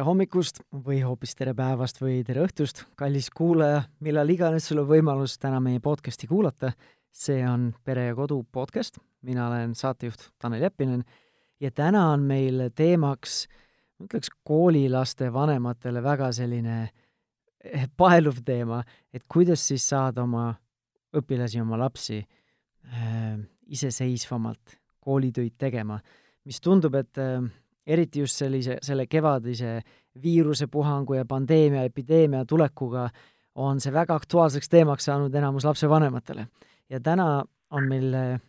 tere hommikust või hoopis tere päevast või tere õhtust, kallis kuulaja, millal iganes sul on võimalus täna meie podcasti kuulata. see on Pere ja Kodu podcast, mina olen saatejuht Tanel Jeppinen ja täna on meil teemaks, ma ütleks koolilaste vanematele väga selline eh, paeluv teema, et kuidas siis saada oma õpilasi, oma lapsi äh, iseseisvamalt koolitöid tegema, mis tundub, et äh, eriti just sellise, selle kevadise viirusepuhangu ja pandeemia, epideemia tulekuga on see väga aktuaalseks teemaks saanud enamus lapsevanematele. ja täna on meil äh,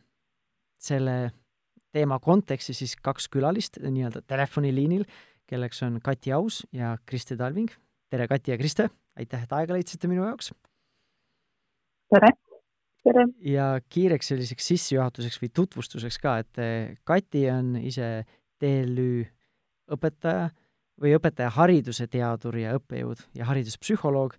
selle teema kontekstis siis kaks külalist nii-öelda telefoniliinil, kelleks on Kati Aus ja Kriste Talving. tere, Kati ja Kriste, aitäh, et aega leidsite minu jaoks! tere! tere! ja kiireks selliseks sissejuhatuseks või tutvustuseks ka, et äh, Kati on ise TLÜ õpetaja või õpetajahariduse teadur ja õppejõud ja hariduspsühholoog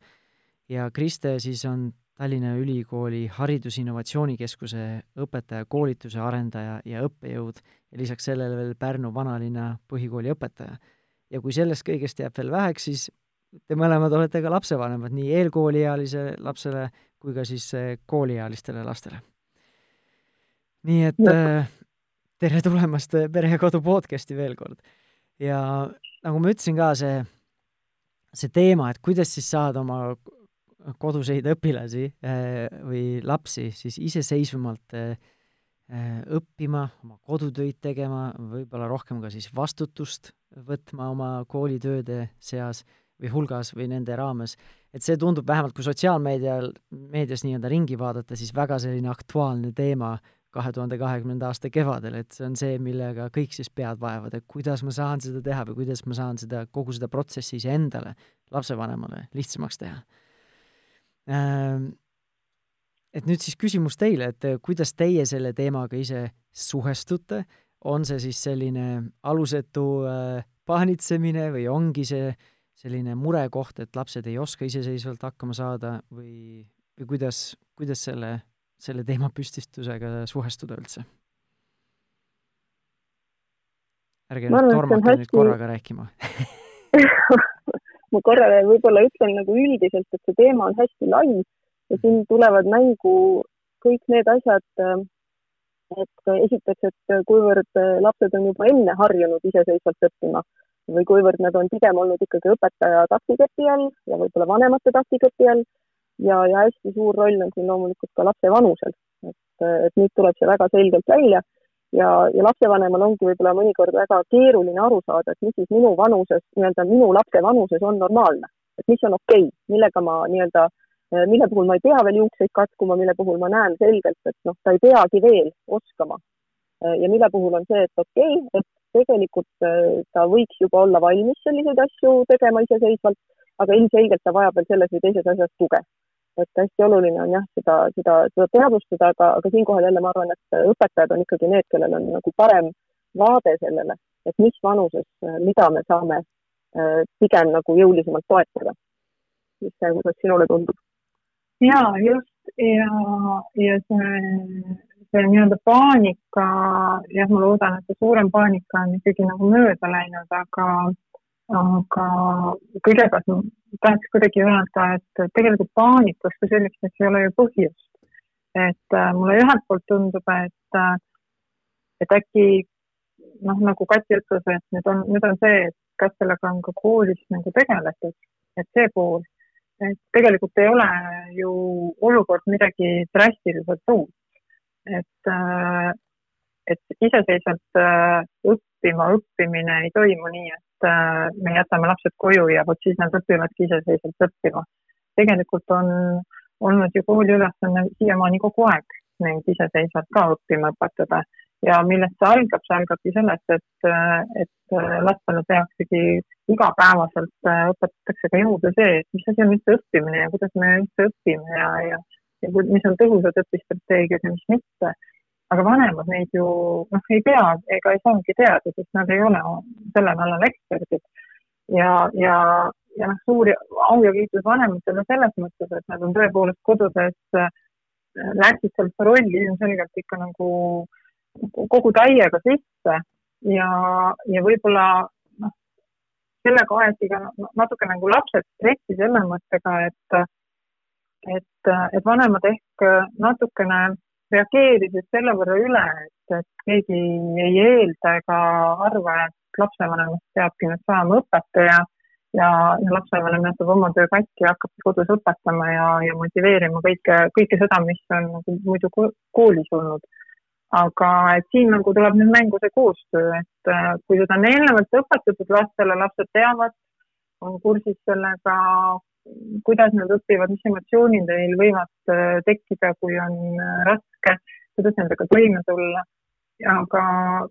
ja Kriste siis on Tallinna Ülikooli Haridusinnovatsiooni Keskuse õpetajakoolituse arendaja ja õppejõud ja lisaks sellele veel Pärnu vanalinna põhikooli õpetaja. ja kui sellest kõigest jääb veel väheks, siis te mõlemad olete ka lapsevanemad nii eelkooliealise lapsele kui ka siis eh, kooliealistele lastele. nii et äh, tere tulemast Pere ja Kodu podcasti veel kord. ja nagu ma ütlesin ka, see, see teema, et kuidas siis saada oma koduseid õpilasi eh, või lapsi siis iseseisvamalt eh, eh, õppima, oma kodutöid tegema, võib-olla rohkem ka siis vastutust võtma oma koolitööde seas või hulgas või nende raames, et see tundub vähemalt, kui sotsiaalmeedial, meedias nii-öelda ringi vaadata, siis väga selline aktuaalne teema kahe tuhande kahekümnenda aasta kevadel, et see on see, millega kõik siis pead vaevavad, et kuidas ma saan seda teha või kuidas ma saan seda, kogu seda protsessi iseendale, lapsevanemale lihtsamaks teha. Ähm, et nüüd siis küsimus teile, et kuidas teie selle teemaga ise suhestute, on see siis selline alusetu äh, paanitsemine või ongi see selline murekoht, et lapsed ei oska iseseisvalt hakkama saada või, või kuidas, kuidas selle selle teemapüstitusega suhestuda üldse? ärge nüüd tormake nüüd korraga rääkima ma korra võib-olla ütlen nagu üldiselt, et see teema on hästi lai ja siin tulevad mängu kõik need asjad, et esiteks, et kuivõrd lapsed on juba enne harjunud iseseisvalt õppima või kuivõrd nad on pigem olnud ikkagi õpetaja taktikepi all ja võib-olla vanemate taktikepi all ja, ja hästi suur roll on siin loomulikult ka lapse vanusel, et, et nüüd tuleb see väga selgelt välja. Ja, ja lapsevanemal ongi võib-olla mõnikord väga keeruline aru saada, et mis siis minu vanuses, nii-öelda minu lapse vanuses on normaalne, et mis on okei okay,, millega ma nii-öelda, mille puhul ma ei pea veel juukseid katkuma, mille puhul ma näen selgelt, et noh, ta ei peagi veel oskama. ja mille puhul on see, et okei okay,, et tegelikult ta võiks juba olla valmis selliseid asju tegema iseseisvalt, aga ilmselgelt ta vajab veel selles või teises asjas tuge et hästi oluline on jah, seda, seda, seda teadvustada, aga, aga siinkohal jälle ma arvan, et õpetajad on ikkagi need, kellel on nagu parem vaade sellele, et mis vanuses, mida me saame äh, pigem nagu jõulisemalt toetada. mis see, kuidas sinule tundub? ja just ja, ja see, see nii-öelda paanika, jah, ma loodan, et see suurem paanika on ikkagi nagu mööda läinud, aga aga kõigepealt ma tahaks kuidagi öelda, et tegelikult paanikas kui selliseks ei ole ju põhjust. et äh, mulle ühelt poolt tundub, et, äh, et äkki noh, nagu Kati ütles, et nüüd on, nüüd on see, et kas sellega on ka koolis nagu tegeletud, et see pool, et tegelikult ei ole ju olukord midagi drastiliselt uut. et, äh, et iseseisvalt õppima, õppimine ei toimu nii, et me jätame lapsed koju ja vot siis nad õpivadki iseseisvalt õppima. tegelikult on olnud ju kooli ülesanne siiamaani kogu aeg neid iseseisvalt ka õppima õpetada. Ja millest see algab, see algabki sellest, et, et lastele tehaksegi igapäevaselt äh, õpetatakse ka juurde see, et mis asi on üldse õppimine ja kuidas me üldse õpime ja, ja, ja mis on tõhusad õpistrateegiad ja mis mitte aga vanemad neid ju noh, ei tea ega ei saagi teada, sest nad ei ole sellel alal eksperdid. ja, ja, ja noh, suur au ja kiitus vanematele selles mõttes, et nad on tõepoolest kodudes äh, läksid sellesse rolli ilmselgelt ikka nagu kogu täiega sisse ja, ja võib-olla noh, sellega aeti ka natuke nagu lapsed stressi selle mõttega, et, et, et vanemad ehk natukene reageerisid selle võrra üle, et, et keegi ei eelda ega arva, et lapsevanemast peabki nüüd saama õpetaja ja, ja lapsevanem jätab oma töö katki ja hakkab kodus õpetama ja, ja motiveerima kõike, kõike seda, mis on nagu muidu koolis olnud. Aga et siin nagu tuleb nüüd mängu see koostöö, et äh, kui seda on eelnevalt õpetatud lastele, lapsed teavad, on kursis sellega, kuidas nad õpivad, mis emotsioonid neil võivad äh, tekkida, kui on äh, raske, kuidas nendega toime tulla. aga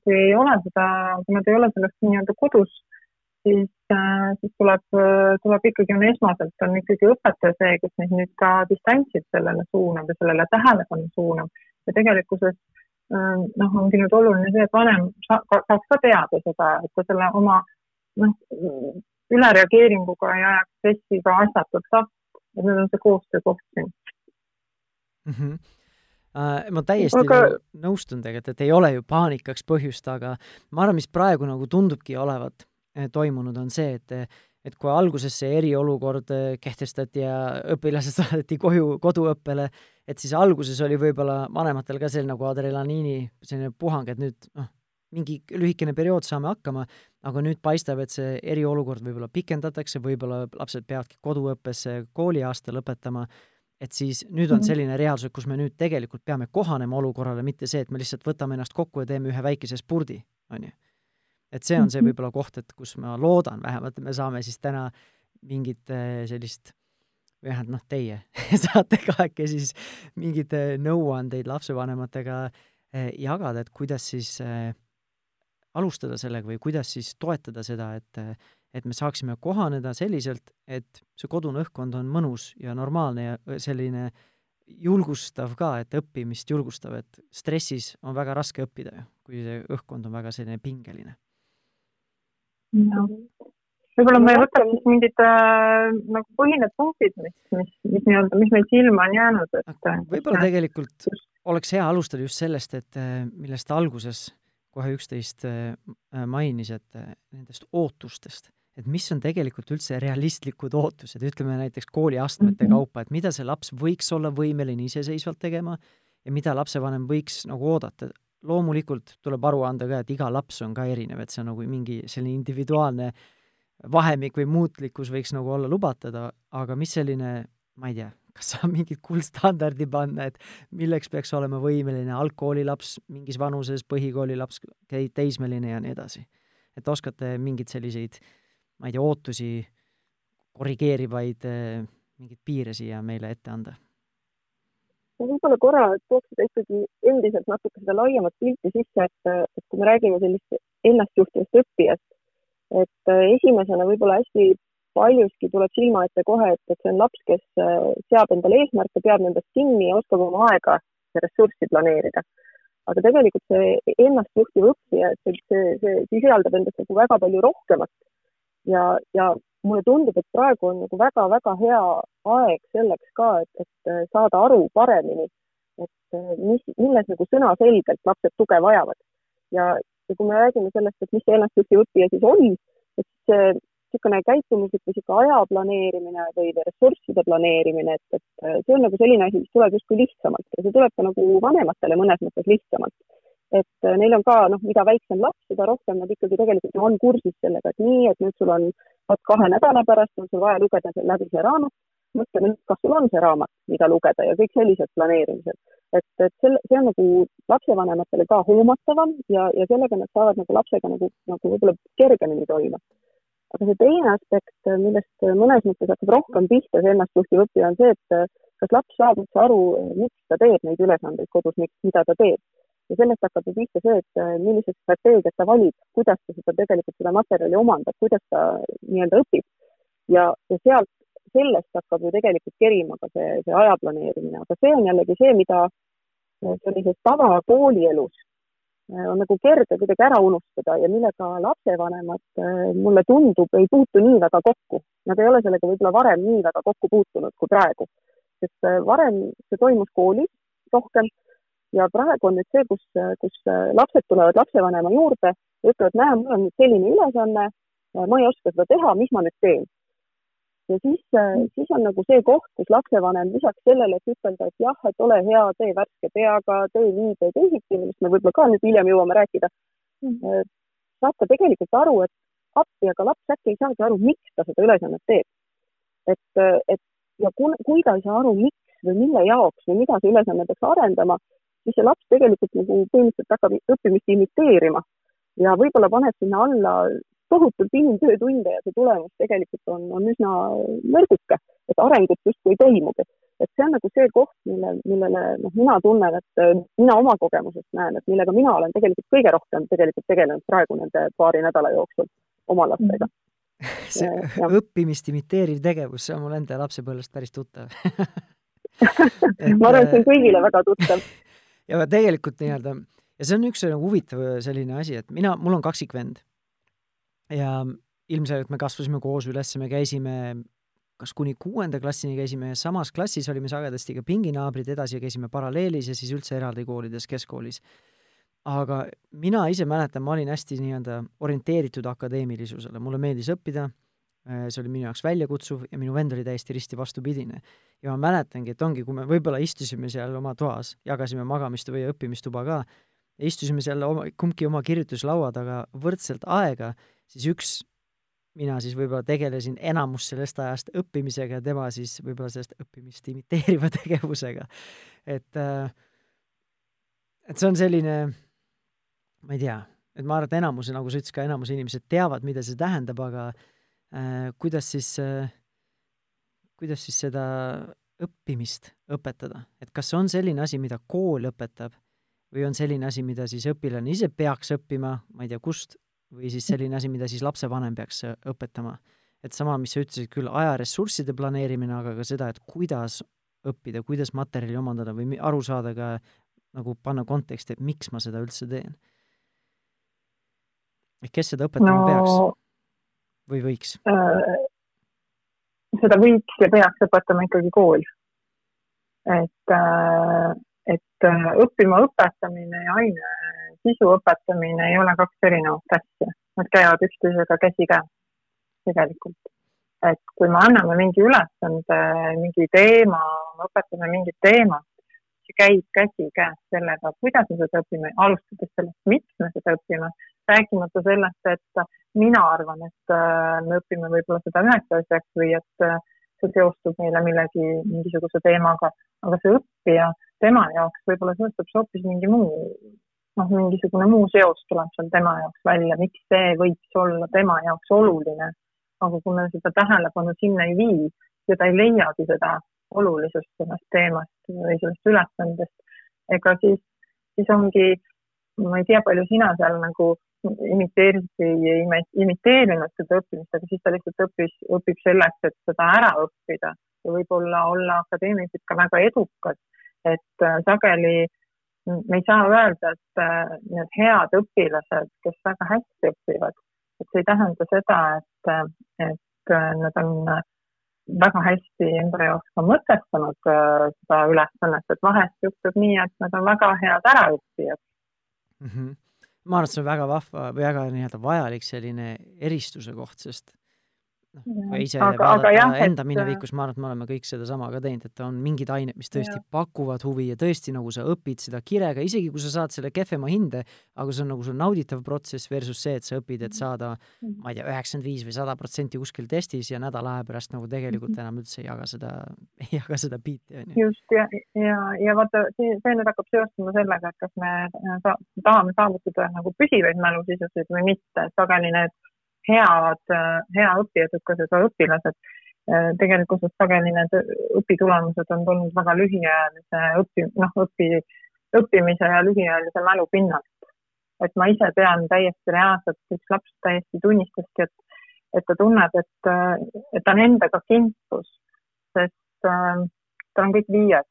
kui ei ole seda, kui nad ei ole sellest nii-öelda kodus, siis, siis tuleb, tuleb ikkagi on esmaselt on ikkagi õpetaja see, kes neid nüüd ka distantsilt sellele suunab ja sellele tähelepanu suunab ja tegelikkuses Äh, noh, ongi nüüd oluline see, et vanem sa, saaks ka teada seda, et ta selle oma noh, ülereageeringuga ei ajaks stressi ka asjatult last, et nüüd on see koostöökoht siin mm. -hmm. Uh, ma täiesti aga... Nagu nõustun tegelikult, et ei ole ju paanikaks põhjust, aga ma arvan, mis praegu nagu tundubki olevat eh, toimunud, on see, et et kui alguses see eriolukord eh, kehtestati ja õpilased saadeti koju, koduõppele, et siis alguses oli võib-olla vanematel ka selline nagu adrenaliini selline puhang, et nüüd noh, mingi lühikene periood saame hakkama, aga nüüd paistab, et see eriolukord võib-olla pikendatakse, võib-olla lapsed peavadki koduõppes kooliaasta lõpetama, et siis nüüd on mhm. selline reaalsus, kus me nüüd tegelikult peame kohanema olukorrale, mitte see, et me lihtsalt võtame ennast kokku ja teeme ühe väikese spurdi, on ju et see on see mhm. võib-olla koht, et kus ma loodan vähemalt, et me saame siis täna mingit äh, sellist või vähemalt noh, teie saate kahekesi siis mingeid äh, nõuandeid lapsevanematega äh, jagada, et kuidas siis alustada sellega või kuidas siis toetada seda, et et me saaksime kohaneda selliselt, et see kodune õhkkond on mõnus ja normaalne ja selline julgustav ka, et õppimist julgustav, et stressis on väga raske õppida ju, kui see õhkkond on väga selline pingeline. Võib-olla me võtame siis mingid äh, nagu põhilised punktid, mis, mis, mis nii-öelda, mis meil silma on jäänud, et. Äh, võib-olla tegelikult oleks hea alustada just sellest, et äh, millest alguses kohe üksteist äh, mainis, et nendest ootustest, et mis on tegelikult üldse realistlikud ootused, ütleme näiteks kooliastmete -hmm. kaupa, et mida see laps võiks olla võimeline iseseisvalt tegema ja mida lapsevanem võiks nagu oodata, loomulikult tuleb aru anda ka, et iga laps on ka erinev, et see on nagu mingi selline individuaalne vahemik või muutlikkus võiks nagu olla lubatud, aga mis selline, ma ei tea, kas saab mingit kuldstandardi panna, et milleks peaks olema võimeline algkoolilaps mingis vanuses, põhikoolilaps, teismeline ja nii edasi. et oskate mingeid selliseid, ma ei tea, ootusi korrigeerivaid mingeid piire siia meile ette anda ma võib-olla korra tooks seda ikkagi endiselt natuke seda laiemat pilti sisse, et, et kui me räägime sellist ennastjuhtivast õppijast, et äh, esimesena võib-olla hästi paljuski tuleb silma ette kohe, et, et see on laps, kes äh, seab endale eesmärke, peab nendest kinni ja oskab oma aega ja ressurssi planeerida. aga tegelikult see ennastjuhtiv õppija, see, see, see sisaldab endas nagu väga palju rohkemat ja, ja mulle tundub, et praegu on nagu väga-väga hea aeg selleks ka, et, et äh, saada aru paremini, et äh, mis, milles nagu sõnaselgelt lapsed tuge vajavad. ja, ja kui me räägime sellest, et mis see ennastjuhtiv õppija siis on, et see niisugune käitumuslik või niisugune aja planeerimine või ressursside planeerimine, et, et äh, see on nagu selline asi, mis tuleb justkui lihtsamalt ja see tuleb ka nagu vanematele mõnes mõttes lihtsamalt et äh, neil on ka, noh, mida väiksem laps, seda rohkem nad ikkagi tegelikult on kursis sellega, et nii, et nüüd sul on, vot kahe nädala pärast on sul vaja lugeda läbi see raamat, mõtle nüüd, kas sul on see raamat, mida lugeda ja kõik sellised planeerimised. et, et selle, see on nagu lapsevanematele ka hoomatavam ja, ja sellega nad saavad nagu lapsega nagu, nagu võib-olla kergemini toime. aga see teine aspekt, millest mõnes mõttes hakkab rohkem pihta see ennastjuhtiv õppija, on see, et kas laps saab üldse aru, miks ta teeb neid ülesandeid kodus, miks, mida ta teeb ja sellest hakkab ju pihta see, et äh, millised strateegiad ta valib, kuidas ta seda tegelikult, seda materjali omandab, kuidas ta nii-öelda õpib. ja, ja sealt, sellest hakkab ju tegelikult kerima ka see, see aja planeerimine, aga see on jällegi see, mida äh, sellises tavakoolielus äh, on nagu kerge kuidagi ära unustada ja millega lapsevanemad, mulle tundub, ei puutu nii väga kokku. Nad ei ole sellega võib-olla varem nii väga kokku puutunud kui praegu, sest varem see toimus koolis rohkem ja praegu on nüüd see, kus, kus lapsed tulevad lapsevanema juurde ja ütlevad, näe, mul on nüüd selline ülesanne ma ei oska seda teha, mis ma nüüd teen? ja siis, siis on nagu see koht, kus lapsevanem lisaks sellele, et ütelda, et jah, et ole hea, tee värske peaga, tee nii, tee teisiti, millest me võib-olla ka nüüd hiljem jõuame rääkida mm., saab ka tegelikult aru, et appi, aga laps äkki ei saagi aru, miks ta seda ülesannet teeb. et, et ja kui, kui ta ei saa aru, miks või mille jaoks või mida see ülesanne peaks arendama, siis see laps tegelikult nagu põhimõtteliselt hakkab õppimist imiteerima ja võib-olla paneb sinna alla tohutult inimtöötunde ja see tulemus tegelikult on, on üsna nõrguke, et arengut justkui ei toimugi. et see on nagu see koht, mille, millele noh, mina tunnen, et mina oma kogemusest näen, et millega mina olen tegelikult kõige rohkem tegelikult tegelenud praegu nende paari nädala jooksul oma lastega see ja, õppimist imiteeriv tegevus, see on mul enda lapsepõlvest päris tuttav ma arvan, et see on kõigile väga tuttav. Ja tegelikult nii-öelda, ja see on üks nagu huvitav selline asi, et mina, mul on kaksikvend. Ja ilmselgelt me kasvasime koos üles, me käisime kas kuni kuuenda klassini käisime samas klassis, olime sagedasti ka pinginaabrid, edasi käisime paralleelis ja siis üldse eraldi koolides, keskkoolis. Aga mina ise mäletan, ma olin hästi nii-öelda orienteeritud akadeemilisusele, mulle meeldis õppida, see oli minu jaoks väljakutsuv ja minu vend oli täiesti risti vastupidine. ja ma mäletangi, et ongi, kui me võib-olla istusime seal oma toas, jagasime magamist või õppimistuba ka, istusime seal oma, kumbki oma kirjutuslaua taga võrdselt aega, siis üks mina siis võib-olla tegelesin enamus sellest ajast õppimisega ja tema siis võib-olla sellest õppimist imiteeriva tegevusega. et, äh, et see on selline ma ei tea, et ma arvan, et enamus, nagu sa ütlesid ka, enamus inimesed teavad, mida see tähendab, aga äh, kuidas siis äh,, kuidas siis seda õppimist õpetada, et kas see on selline asi, mida kool õpetab või on selline asi, mida siis õpilane ise peaks õppima, ma ei tea, kust, või siis selline asi, mida siis lapsevanem peaks äh, õpetama. et sama, mis sa ütlesid küll, ajaressursside planeerimine, aga ka seda, et kuidas õppida, kuidas materjali omandada või aru saada ka nagu panna konteksti, et miks ma seda üldse teen. Ehk kes seda õpetama no, peaks või võiks äh,? seda võiks ja peaks õpetama ikkagi kool. et äh,, et äh, õppima õpetamine ja aine sisu õpetamine ei ole kaks erinevat asja, nad käivad üksteisega käsikäes tegelikult. et kui me anname mingi ülesande, mingi teema, õpetame mingit teemat, see käib käsikäes sellega, kuidas me seda õpime, alustades sellest, miks me seda õpime rääkimata sellest, et mina arvan, et äh, me õpime võib-olla seda üheks asjaks või et äh, see seostub meile millegi, mingisuguse teemaga, aga see õppija, tema jaoks võib-olla seostub see hoopis mingi muu, noh, mingisugune muu seos tuleb seal tema jaoks välja, miks see võiks olla tema jaoks oluline. aga kui me seda tähelepanu sinna ei vii ja ta ei leiagi seda olulisust sellest teemast või sellest ülesandest, ega siis, siis ongi, ma ei tea, palju sina seal nagu imiteeris või ei imiteerinud seda õppimist, aga siis ta lihtsalt õppis, õpib selleks, et seda ära õppida ja võib-olla olla akadeemiliselt ka väga edukad. et äh, sageli me ei saa öelda, et äh, need head õpilased, kes väga hästi õpivad, et see ei tähenda seda, et, äh, et nad on väga hästi enda jaoks ka mõtestanud seda ülesannet, et vahest juhtub nii, et nad on väga head äraõppijad mm. -hmm ma arvan, et see on väga vahva või väga nii-öelda vajalik selline eristuse koht, sest noh, kui ise aga, vaadata aga jah, enda et... minevikus, ma arvan, et me oleme kõik sedasama ka teinud, et on mingid ained, mis tõesti ja. pakuvad huvi ja tõesti nagu sa õpid seda kirega, isegi kui sa saad selle kehvema hinde, aga see on nagu sul nauditav protsess versus see, et sa õpid, et saada, mhm. ma ei tea, üheksakümmend viis või sada protsenti kuskil testis ja nädala aja pärast nagu tegelikult mhm. enam üldse ei jaga seda, ei jaga seda biiti, on ju. just, ja, ja, ja vaata, see, see nüüd hakkab seostuma sellega, et kas me sa, tahame saavutada nagu püsivaid mälusisusid või mitte, sageli need head, hea õpiedukusega õpilased. tegelikkuses sageli need õpitulemused on tulnud väga lühiajalise õpi, noh, õpi, õppimise ja lühiajalise mälu pinnalt. et ma ise tean täiesti reaalselt, üks laps täiesti tunnistaski, et, et ta tunneb, et, et ta on endaga kimpus, sest äh, tal on kõik viied.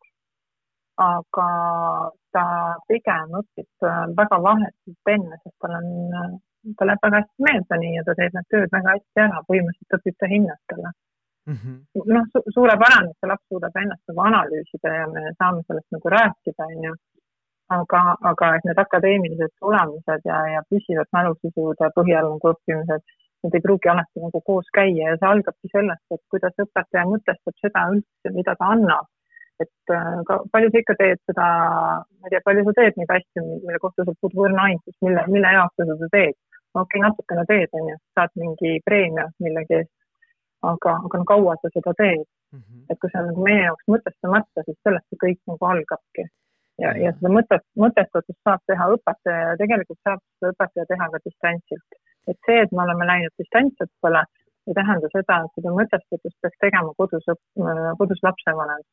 aga ta pigem õpib väga vahetult enne, sest tal on ta läheb väga hästi meelde nii ja ta teeb need tööd väga hästi ära, põhimõtteliselt õpib ta hinnast talle mm -hmm.. noh su, suurepärane, et see laps suudab ennast nagu analüüsida ja me saame sellest nagu rääkida, onju. aga, aga et need akadeemilised tulemused ja, ja püsivad mälusisude põhjal nagu õppimised, need ei pruugi alati nagu koos käia ja see algabki sellest, et kuidas õpetaja mõtestab seda üldse, mida ta annab. et äh, ka palju sa ikka teed seda, ma ei tea, palju sa teed neid asju, mille kohta sul puudub õrna aimus, mille, mille jaoks sa seda teed? Okei okay,, natukene teed, onju, saad mingi preemia millegi eest, aga, aga no kaua sa seda teed mm? -hmm. et kui see on nagu meie jaoks mõtestamata, siis sellest see kõik nagu algabki ja, ja seda mõtet, mõtestatust saab teha õpetaja ja tegelikult saab seda õpetaja teha ka distantsilt et see, et me oleme läinud distantsõppele, ei tähenda seda, et seda mõtestatust peaks tegema kodus, kodus lapsevanem.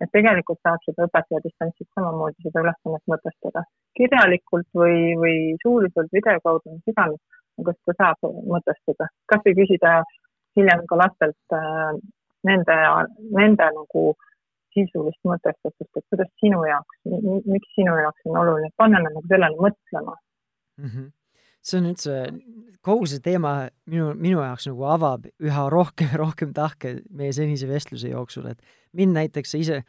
Et tegelikult saab seda õpetaja distantsilt samamoodi seda ülesannet mõtestada. Kirjalikult või, või suuliselt video kaudu, mis iganes, aga seda saab mõtestada, kas või küsida hiljem ka lastelt äh, nende, nende nagu sisulist mõtestatust, et kuidas sinu jaoks, miks sinu jaoks on oluline, panna nad nagu sellele mõtlema. Mm. -hmm see on üldse, kogu see teema minu, minu jaoks nagu avab üha rohkem ja rohkem tahke meie senise vestluse jooksul, et mind näiteks ise,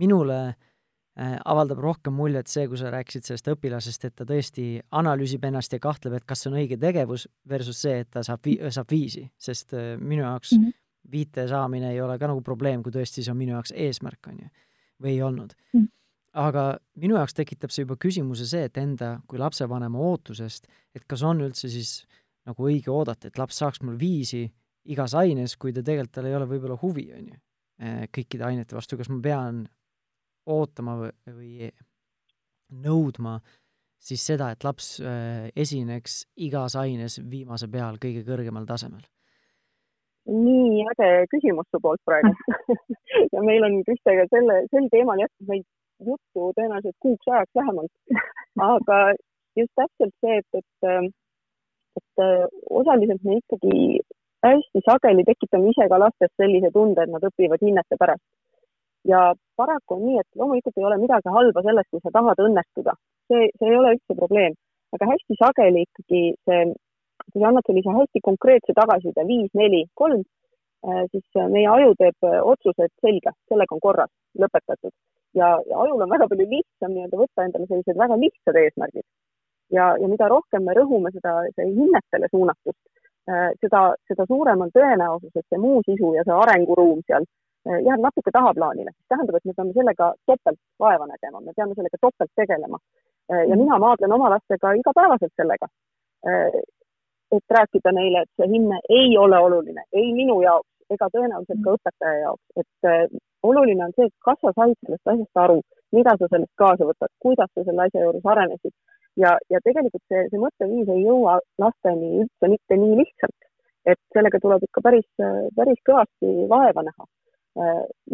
minule äh, avaldab rohkem muljet see, kui sa rääkisid sellest õpilasest, et ta tõesti analüüsib ennast ja kahtleb, et kas see on õige tegevus, versus see, et ta saab vi-, saab viisi, sest äh, minu jaoks mm -hmm. viite saamine ei ole ka nagu probleem, kui tõesti see on minu jaoks eesmärk, on ju, või ei olnud mm. -hmm aga minu jaoks tekitab see juba küsimuse see, et enda kui lapsevanema ootusest, et kas on üldse siis nagu õige oodata, et laps saaks mul viisi igas aines, kui ta tegelikult, tal ei ole võib-olla huvi, on ju, eh, kõikide ainete vastu, kas ma pean ootama või, nõudma siis seda, et laps eh, esineks igas aines viimase peal kõige kõrgemal tasemel? nii äge küsimus su poolt praegu ja meil on Kristega selle, sel teemal jätkub meid juttu tõenäoliselt kuuks ajaks vähemalt. aga just täpselt see, et, et, et osaliselt me ikkagi hästi sageli tekitame ise ka lastes sellise tunde, et nad õpivad hinnete pärast. ja paraku on nii, et loomulikult ei ole midagi halba selles, kui sa tahad õnnestuda, see, see ei ole üldse probleem, aga hästi sageli ikkagi see, kui sa annad sellise hästi konkreetse tagasiside, viis, neli, kolm, siis meie aju teeb otsuse, et selge, sellega on korras, lõpetatud ja, ja ajul on väga palju lihtsam nii-öelda võtta endale sellised väga lihtsad eesmärgid. ja, ja mida rohkem me rõhume seda, see hinnetele suunatust, äh, seda, seda suurem on tõenäosus, et see muu sisu ja see arenguruum seal äh, jääb natuke tahaplaanile, mis tähendab, et me peame sellega topelt vaeva nägema, me peame sellega topelt tegelema. Äh, ja mina maadlen oma lastega igapäevaselt sellega, et rääkida neile, et see hinne ei ole oluline, ei minu jaoks ega tõenäoliselt ka õpetaja jaoks, et oluline on see, et kas sa said sellest asjast aru, mida sa sellest kaasa võtad, kuidas sa selle asja juures arenesid. Ja, ja tegelikult see, see mõtteviis ei jõua lasteni üldse mitte nii lihtsalt, et sellega tuleb ikka päris, päris kõvasti vaeva näha.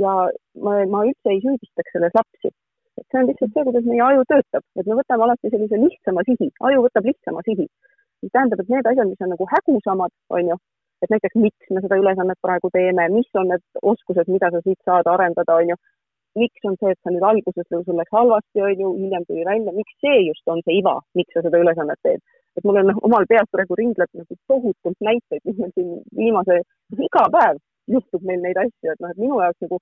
ja ma, ma üldse ei süüdistaks selles lapsi, et see on lihtsalt see, kuidas meie aju töötab, et me võtame alati sellise lihtsama sihi, aju võtab lihtsama sihi. mis tähendab, et need asjad, mis on nagu hägusamad, on ju, et näiteks miks me seda ülesannet praegu teeme, mis on need oskused, mida sa siit saad arendada, on ju. miks on see, et sa nüüd alguses sul läks halvasti, on ju, hiljem tuli välja, miks see just on see iva, miks sa seda ülesannet teed. et mul on omal peas praegu ringleb nagu tohutult näiteid, mis meil siin viimase, iga päev juhtub meil neid asju, et noh, et minu jaoks nagu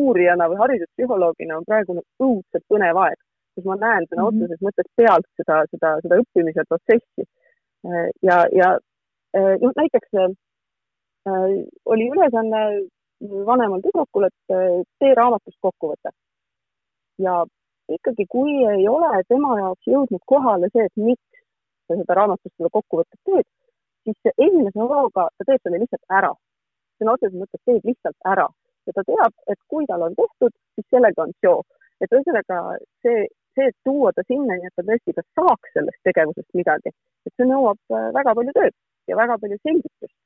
uurijana või hariduspsühholoogina on praegu nagu õudselt põnev aeg, kus ma näen sõna mm -hmm. otseses mõttes pealt seda, seda, seda õppimise protsessi. ja, ja noh, näiteks Äh, oli ülesanne vanemal tüdrukul, et äh, tee raamatust kokkuvõte. ja ikkagi, kui ei ole tema jaoks jõudnud kohale see, et miks sa seda raamatust seda kokkuvõtet teed, siis esimese hooga ta teeb selle lihtsalt ära. sõna otseses mõttes teeb lihtsalt ära ja ta teab, et kui tal on tehtud, siis sellega on seo. et ühesõnaga see, see, et tuua ta sinnani, et ta tõesti ka saaks sellest tegevusest midagi, et see nõuab äh, väga palju tööd ja väga palju selgitust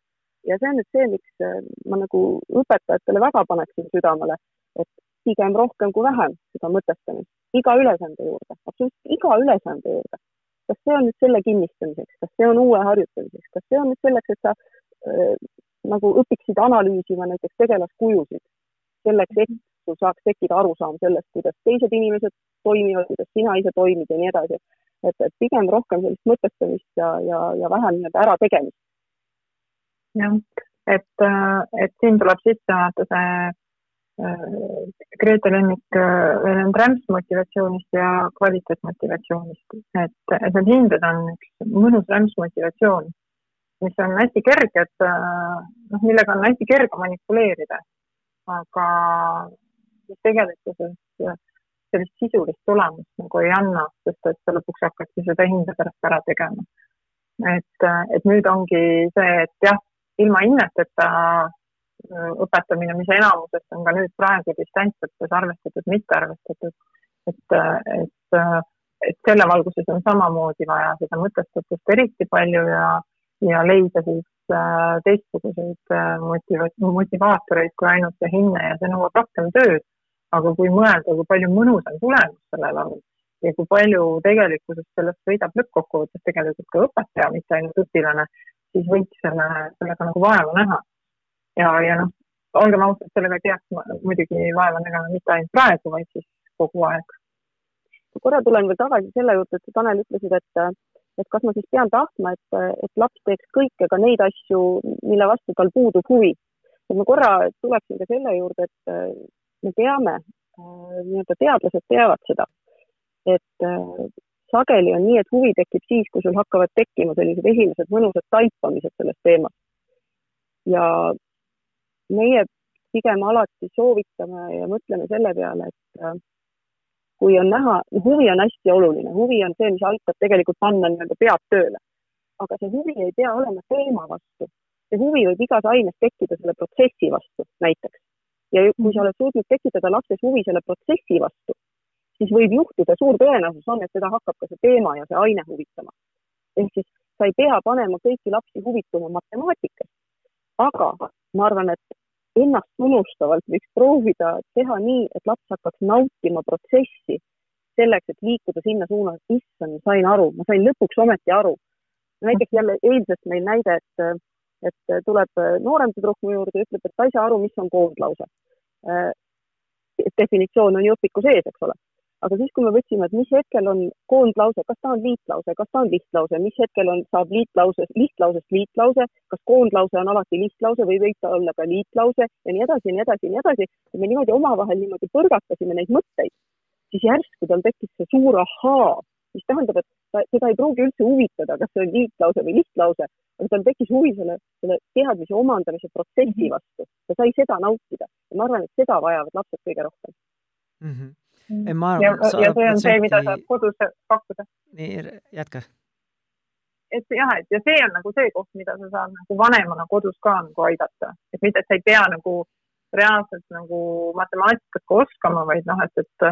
ja see on nüüd see, miks äh, ma nagu õpetajatele väga paneksin südamele, et pigem rohkem kui vähem seda mõtestamist iga ülesande juurde, absoluutselt iga ülesande juurde. kas see on nüüd selle kinnistamiseks, kas see on uue harjutamiseks, kas see on nüüd selleks, et sa äh, nagu õpiksid analüüsima näiteks tegelaskujusid, selleks, et sul saaks tekkida arusaam sellest, kuidas teised inimesed toimivad, kuidas sina ise toimid ja nii edasi. et, et pigem rohkem sellist mõtestamist ja, ja, ja vähem nii-öelda ärategemist jah, et, äh, et siin tuleb sisse vaata see äh, Grete Lennik veel on rämpsmotivatsioonist ja kvaliteetmotivatsioonist, et, et need hinded on üks mõnus rämpsmotivatsioon. mis on hästi kerged, noh, millega on hästi kerge manipuleerida. aga mis tegelikkuses sellist sisulist tulemust nagu ei anna, sest et sa lõpuks hakkadki seda hinda pärast ära tegema. et, et nüüd ongi see, et jah, ilma hinneteta õpetamine, mis enamusest on ka nüüd praegu distantsõppes arvestatud, mitte arvestatud. et, et, et selle valguses on samamoodi vaja seda mõtestatust eriti palju ja, ja leida siis äh, teistsuguseid äh, motiva-, motivaatoreid kui ainult see hinne ja see nõuab rohkem tööd. aga kui mõelda, kui palju mõnusam tulemus sellel on ja kui palju tegelikkuses sellest võidab lõppkokkuvõttes tegelikult ka õpetaja, mitte ainult õpilane, siis võiks selle, sellega nagu vaeva näha ja, ja noh, olgem ausad, sellega ei peaks muidugi vaeva nägema mitte ainult praegu, vaid siis kogu aeg. korra tulen veel tagasi selle juurde, et Tanel, ütlesid, et, et kas ma siis pean tahtma, et, et laps teeks kõike, ka neid asju, mille vastu tal puudub huvi. et ma korra tuleksin ka selle juurde, et me teame, nii-öelda teadlased teavad seda, et sageli on nii, et huvi tekib siis, kui sul hakkavad tekkima sellised esimesed mõnusad taipamised sellest teemast. ja meie pigem alati soovitame ja mõtleme selle peale, et äh, kui on näha, huvi on hästi oluline, huvi on see, mis aitab tegelikult panna nii-öelda pead tööle. aga see huvi ei pea olema teema vastu. see huvi võib igas aines tekkida selle protsessi vastu näiteks. ja kui sa oled suutnud tekitada lapses huvi selle protsessi vastu, siis võib juhtuda, suur tõenäosus on, et teda hakkab ka see teema ja see aine huvitama. ehk siis sa ei pea panema kõiki lapsi huvituma matemaatikast, aga ma arvan, et ennast unustavalt võiks proovida teha nii, et laps hakkaks nautima protsessi selleks, et liikuda sinna suunas, issand, sain aru, ma sain lõpuks ometi aru. näiteks jälle eilsest meil näide, et, et tuleb noorem tüdruk mu juurde ütleb, et ta ei saa aru, mis on koondlause. definitsioon on ju õpiku sees, eks ole aga siis, kui me võtsime, et mis hetkel on koondlause, kas ta on liitlause, kas ta on lihtlause, mis hetkel on, saab liitlause, lihtlausest liitlause, kas koondlause on alati lihtlause või võib ta olla ka liitlause ja nii edasi ja nii edasi ja nii edasi. kui me niimoodi omavahel niimoodi põrgatasime neid mõtteid, siis järsku tal tekkis see suur ahaa, mis tähendab, et ta, teda ei pruugi üldse huvitada, kas see on liitlause või lihtlause, aga tal tekkis huvi selle, selle teadmise omandamise protsessi vastu. ta sai seda nautida ja ma arvan, et seda vajavad lapsed kõige rohkem mm. -hmm ma arvan, ja, ja see on see, mida saab kodus pakkuda. nii, jätka. et jah, et ja see on nagu see koht, mida sa saad nagu vanemana kodus ka nagu aidata, et mitte, et sa ei pea nagu reaalselt nagu matemaatikat ka oskama, vaid noh, et, et,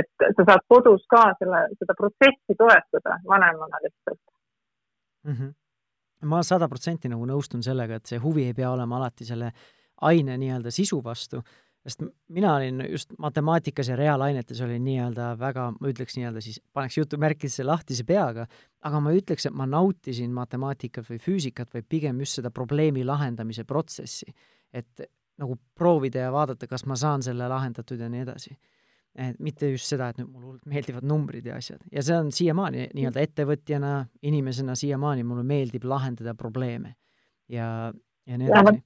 et sa saad kodus ka selle, seda protsessi toetada vanemana lihtsalt mm. -hmm. ma sada protsenti nagu nõustun sellega, et see huvi ei pea olema alati selle aine nii-öelda sisu vastu sest mina olin just matemaatikas ja reaalainetes olin nii-öelda väga, ma ütleks nii-öelda siis, paneks jutumärkidesse lahtise peaga, aga ma ütleks, et ma nautisin matemaatikat või füüsikat, vaid pigem just seda probleemi lahendamise protsessi. et nagu proovida ja vaadata, kas ma saan selle lahendatud ja nii edasi. et mitte just seda, et nüüd mulle hullult meeldivad numbrid ja asjad. ja see on siiamaani nii-öelda ettevõtjana, inimesena siiamaani mulle meeldib lahendada probleeme ja, ja nii edasi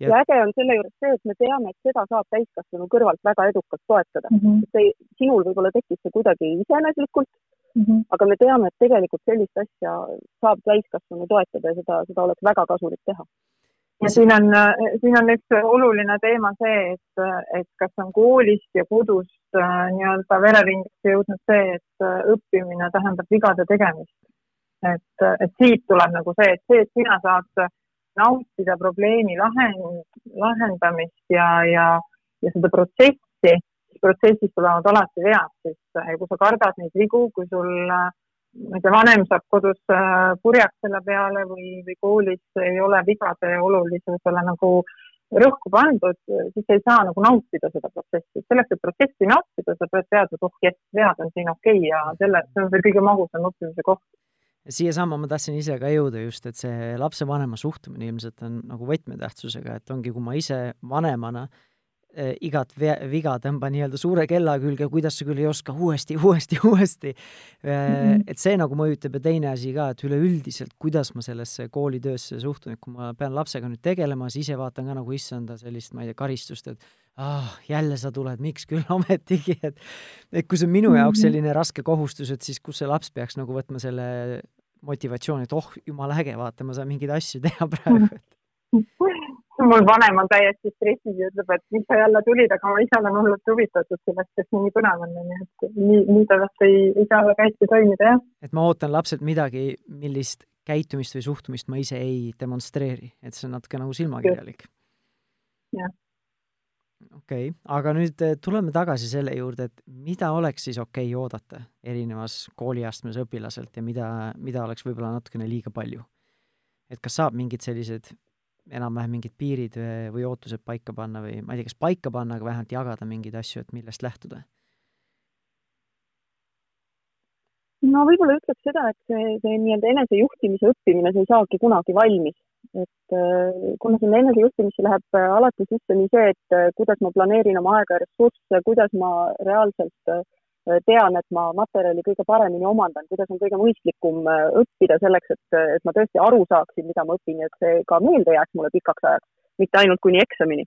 ja, ja äge on selle juures see, et me teame, et seda saab täiskasvanu kõrvalt väga edukalt toetada mm. -hmm. see, sinul võib-olla tekkis see kuidagi iseeneslikult mm, -hmm. aga me teame, et tegelikult sellist asja saab täiskasvanu toetada ja seda, seda oleks väga kasulik teha. ja siin on, siin on üks oluline teema see, et, et kas on koolist ja kodust äh, nii-öelda vereringesse jõudnud see, et äh, õppimine tähendab vigade tegemist. et, et siit tuleb nagu see, et see, et sina saad nautida probleemi lahend, lahendamist ja, ja, ja seda protsessi, siis protsessis tulevad alati vead, sest eh, kui sa kardad neid vigu, kui sul ma ei tea, vanem saab kodus eh, purjaks selle peale või, või koolis ei ole vigade olulisusele nagu rõhku pandud, siis ei saa nagu nautida seda protsessi. selleks, et protsessi nautida, sa pead teadma, et oh jess, vead on siin okei okay ja selle, see on see kõige magusam õppimise koht siiasamma ma tahtsin ise ka jõuda just, et see lapsevanema suhtumine ilmselt on nagu võtmetähtsusega, et ongi, kui ma ise vanemana äh, igat viga tõmban nii-öelda suure kella külge, kuidas sa küll ei oska, uuesti, uuesti, uuesti mm. -hmm. et see nagu mõjutab ja teine asi ka, et üleüldiselt, kuidas ma sellesse koolitöösse suhtun, et kui ma pean lapsega nüüd tegelema, siis ise vaatan ka nagu issanda sellist, ma ei tea, karistust, et ah, jälle sa tuled, miks küll ometigi, et et kui see on minu jaoks mhm. selline raske kohustus, et siis kus see laps peaks nagu võtma selle motivatsiooni, et oh, jumala äge, vaata, ma saan mingeid asju teha praegu mul vanem on täiesti stressis ja ütleb, et miks sa jälle tulid, aga ma ise olen hullult huvitatud sellest, sest nii põnev on, onju, et nii, nii ta vast ei, ei saa väga hästi toimida, jah. et ma ootan lapselt midagi, millist käitumist või suhtumist ma ise ei demonstreeri, et see on natuke nagu silmakirjalik. jah. Okei okay., aga nüüd eh, tuleme tagasi selle juurde, et mida oleks siis okei okay oodata erinevas kooliastmes õpilaselt ja mida, mida oleks võib-olla natukene liiga palju? et kas saab mingid sellised enam-vähem mingid piirid või, või ootused paika panna või ma ei tea, kas paika panna, aga vähemalt jagada mingeid asju, et millest lähtuda? no võib-olla ütleks seda, et see, see nii-öelda enesejuhtimise õppimine, see ei saagi kunagi valmis. Et äh, kuna sinna enesejuhtimisse läheb äh, alati sisse nii see, et äh, kuidas ma planeerin oma aega ja ressursse, kuidas ma reaalselt tean, et ma materjali kõige paremini omandan, kuidas on kõige mõistlikum õppida selleks, et, et ma tõesti aru saaksin, mida ma õpin ja et see ka meelde jääks mulle pikaks ajaks, mitte ainult kuni eksamini.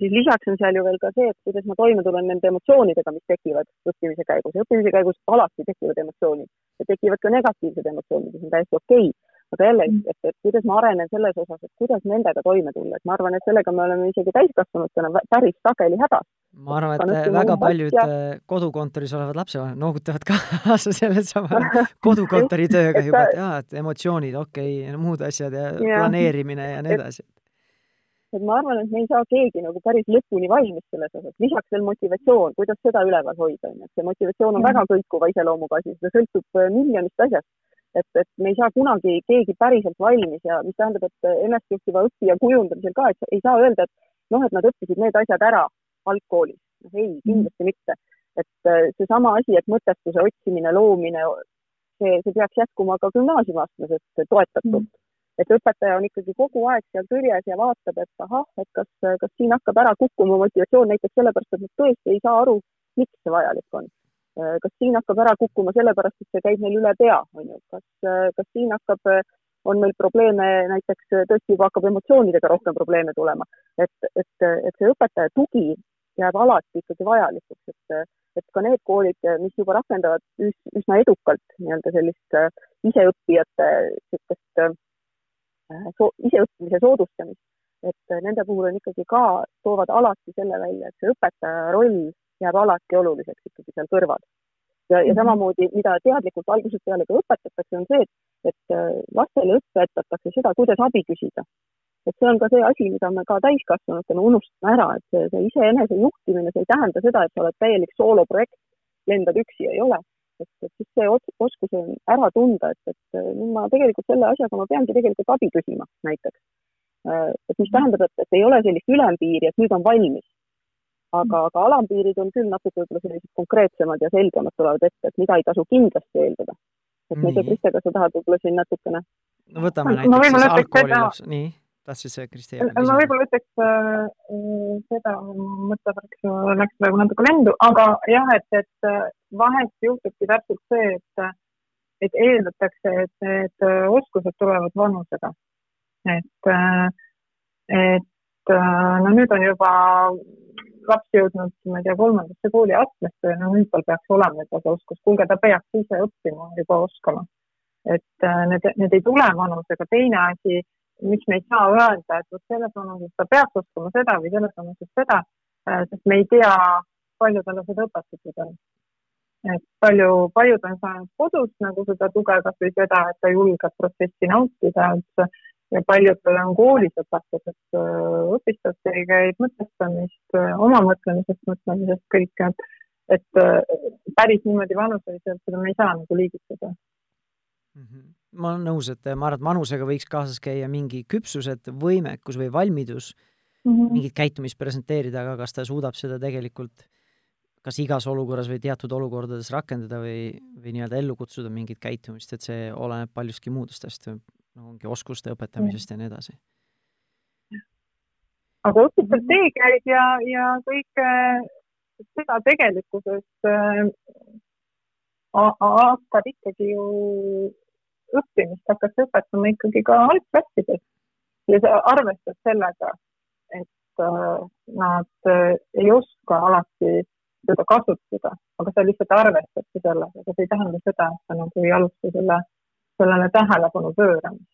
Siis lisaks on seal ju veel ka see, et kuidas ma toime tulen nende emotsioonidega, mis tekivad õppimise käigus ja õppimise käigus alati tekivad emotsioonid ja tekivad ka negatiivsed emotsioonid, mis on täiesti okei okay aga jällegi, mm. et, et kuidas ma arenen selles osas, et kuidas nendega toime tulla, et ma arvan, et sellega me oleme isegi täiskasvanutena päris sageli hädas. ma arvan, et väga paljud ja... Äh, kodukontoris olevad lapsevanemad noogutavad kaasa sellesama kodukontori tööga juba, et jaa, et emotsioonid, okei okay,, muud asjad ja, ja planeerimine ja nii edasi et ma arvan, et me ei saa keegi nagu päris lõpuni valmis selles osas, lisaks veel motivatsioon, kuidas seda üleval hoida, on ju, et see motivatsioon on mm. väga kõikuva iseloomuga asi, see sõltub äh, miljonist asjast et, et me ei saa kunagi keegi päriselt valmis ja mis tähendab, et ennastjuhtiva õppija kujundamisel ka, et ei saa öelda, et noh, et nad õppisid need asjad ära algkoolis. ei, kindlasti mm. mitte. et äh, seesama asi, et mõtestuse otsimine, loomine, see, see peaks jätkuma ka gümnaasiumiastmes, et toetatult mm. et õpetaja on ikkagi kogu aeg seal kõrjes ja vaatab, et ahah, et kas, kas siin hakkab ära kukkuma motivatsioon näiteks sellepärast, et nad tõesti ei saa aru, miks see vajalik on kas siin hakkab ära kukkuma sellepärast, et see käib neil üle pea, on ju, kas, äh, kas siin hakkab, äh, on meil probleeme, näiteks tõesti juba hakkab emotsioonidega rohkem probleeme tulema, et, et, et see õpetaja tugi jääb alati ikkagi vajalikuks, et, et ka need koolid, mis juba rakendavad üs, üsna edukalt nii-öelda sellist iseõppijate niisugust so, iseõppimise soodustamist, et nende puhul on ikkagi ka, toovad alati selle välja, et see õpetaja roll jääb alati oluliseks ikkagi seal kõrval. ja, ja mhm. samamoodi, mida teadlikult algusest peale ka õpetatakse, on see, et, et äh, lastele õpetatakse seda, kuidas abi küsida. et see on ka see asi, mida me ka täiskasvanutena unustame ära, et see, see iseenese juhtimine, see ei tähenda seda, et sa oled täielik sooloprojekt, lendad üksi, ei ole. et, et siis see oskus on ära tunda, et, et äh, nüüd ma tegelikult selle asjaga ma peangi tegelikult abi küsima näiteks. Äh, et mis tähendab, et, et ei ole sellist ülempiiri, et nüüd on valmis aga, aga alampiirid on küll natuke võib-olla sellised konkreetsemad ja selgemad tulevad ette, et mida ei tasu kindlasti eeldada. et ma ei tea, Kriste, kas sa tahad võib-olla siin natukene? no võtame näiteks siis algkooli laps, nii, tahtsid sa, Kristi? ma võib-olla ütleks äh, seda, mõte läks, läks praegu natuke lendu, aga jah, et, et äh, vahest juhtubki täpselt see, et, et eeldatakse, et need äh, oskused tulevad vanusega. et, äh, et no nüüd on juba laps jõudnud, ma ei tea, kolmandasse kooliastmesse ja no nüüd tal peaks olema juba see oskus, kuulge, ta peaks ise õppima, juba oskama. et äh, need, need ei tule vanusega, teine asi, miks me ei saa öelda, et vot selles vanuses ta peaks oskama seda või selles vanuses seda, äh, sest me ei tea, palju talle seda õpetatud on. et palju, paljud on saanud kodus nagu seda tuge, kasvõi seda, et ta julgeb protsessi nautida, et ja paljudel on koolis õpetatud äh, õpistrateegiaid, mõtestamist, äh, oma mõtlemisest, mõtlemisest kõike, et, et äh, päris niimoodi vanuseliselt seda me ei saa nagu liigitada mm. -hmm. ma olen nõus, et ma arvan, et vanusega võiks kaasas käia mingi küpsused, võimekus või valmidus mm -hmm. mingit käitumist presenteerida, aga kas ta suudab seda tegelikult kas igas olukorras või teatud olukordades rakendada või, või nii-öelda ellu kutsuda mingit käitumist, et see oleneb paljuski muudest asjadest, no ongi oskuste õpetamisest ja nii edasi. aga õpistrateegiaid ja, ja kõike seda tegelikkuses äh, hakkab ikkagi ju õppimist hakati õpetama ikkagi ka algklassides. Ja sa arvestad sellega, et äh, nad äh, ei oska alati seda kasutada, aga sa lihtsalt arvestadki sellega, aga see ei tähenda seda, et sa nagu ei alusta selle sellele tähelepanu pööramist.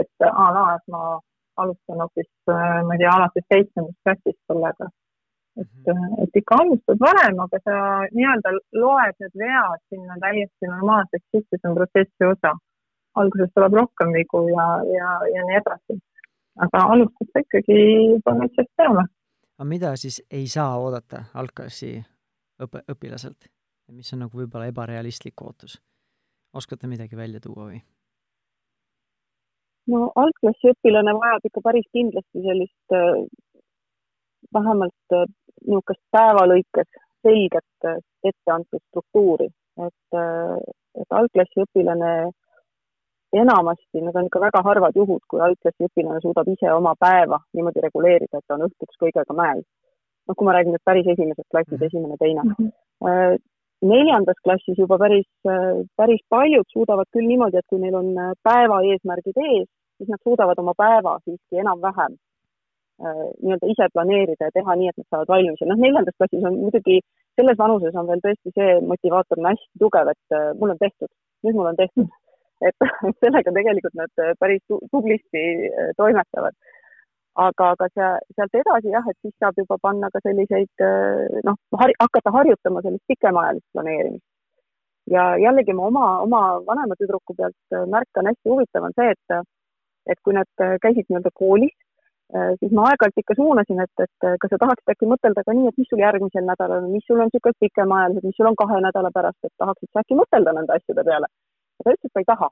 et a la, et ma alustan hoopis, ma ei tea, alates seitsmendast klassist sellega. et, mhm. et ikka alustad varem, aga sa nii-öelda loed need vead sinna täiesti normaalseks sisse, see on protsessi osa. alguses tuleb rohkem vigu ja, ja, ja nii edasi. aga alustad sa ikkagi juba metsast peale. aga mida siis ei saa oodata algklassi õpe, õpilaselt? mis on nagu võib-olla ebarealistlik ootus? Oskate midagi välja tuua või? no algklassi õpilane vajab ikka päris kindlasti sellist äh, vähemalt äh, niisugust päeva lõikes selget äh, etteantud struktuuri, et, et algklassi õpilane enamasti, need on ikka väga harvad juhud, kui algklassi õpilane suudab ise oma päeva niimoodi reguleerida, et ta on õhtuks kõigega mäel. noh, kui ma räägin nüüd päris esimesed klassid, mhm. esimene, teine mm. -hmm neljandas klassis juba päris, päris paljud suudavad küll niimoodi, et kui neil on päeva eesmärgid ees, siis nad suudavad oma päeva siiski enam-vähem äh, nii-öelda ise planeerida ja teha nii, et nad saavad valmis ja noh, neljandas klassis on muidugi, selles vanuses on veel tõesti see motivaator on hästi tugev, et äh, mul on tehtud, nüüd mul on tehtud. et sellega tegelikult nad päris tublisti äh, toimetavad aga, aga see, sealt edasi jah, et siis saab juba panna ka selliseid noh, hakata harjutama sellist pikemaajalist planeerimist. ja jällegi ma oma, oma vanema tüdruku pealt märkan, hästi huvitav on see, et, et kui nad käisid nii-öelda koolis, siis ma aeg-ajalt ikka suunasin, et, et kas sa tahaksid äkki mõtelda ka nii, et mis sul järgmisel nädalal on, mis sul on niisugused pikemaajalised, mis sul on kahe nädala pärast, et tahaksid sa äkki mõtelda nende asjade peale. ta ütles, et ta ei taha.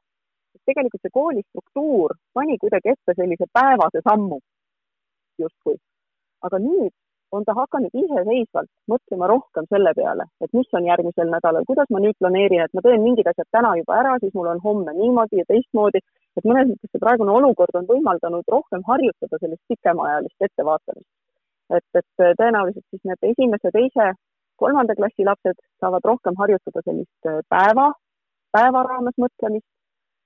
tegelikult see kooli struktuur pani kuidagi ette sellise päevase sammu justkui. aga nüüd on ta hakanud iseseisvalt mõtlema rohkem selle peale, et mis on järgmisel nädalal, kuidas ma nüüd planeerin, et ma teen mingid asjad täna juba ära, siis mul on homme niimoodi ja teistmoodi. et mõnes mõttes see praegune olukord on võimaldanud rohkem harjutada sellist pikemaajalist ettevaatamist. et, et tõenäoliselt siis need esimese, teise, kolmanda klassi lapsed saavad rohkem harjutada sellist päeva, päeva raames mõtlemist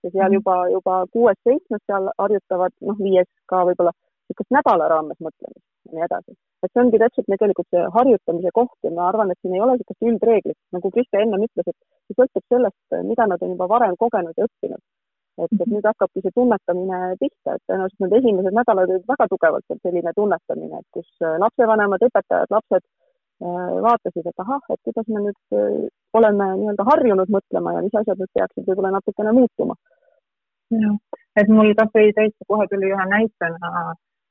ja seal mhm. juba, juba kuues-seitsmes seal harjutavad, noh, viies ka võib-olla niisugust nädala raames mõtlemist ja nii edasi. et see ongi täpselt tegelikult see harjutamise koht ja ma arvan, et siin ei ole niisugust üldreeglit, nagu Krista ennem ütles, et see sõltub sellest, mida nad on juba varem kogenud ja õppinud. et, et nüüd hakkabki see tunnetamine pihta, et tõenäoliselt need esimesed nädalad olid väga tugevalt selline tunnetamine, et kus äh, lapsevanemad, õpetajad, lapsed äh, vaatasid, et ahah, et kuidas me nüüd äh, oleme nii-öelda harjunud mõtlema ja mis asjad nüüd peaksid võib-olla natukene muutuma. jah, et mul kas või täitsa kohe tuli ühe näitena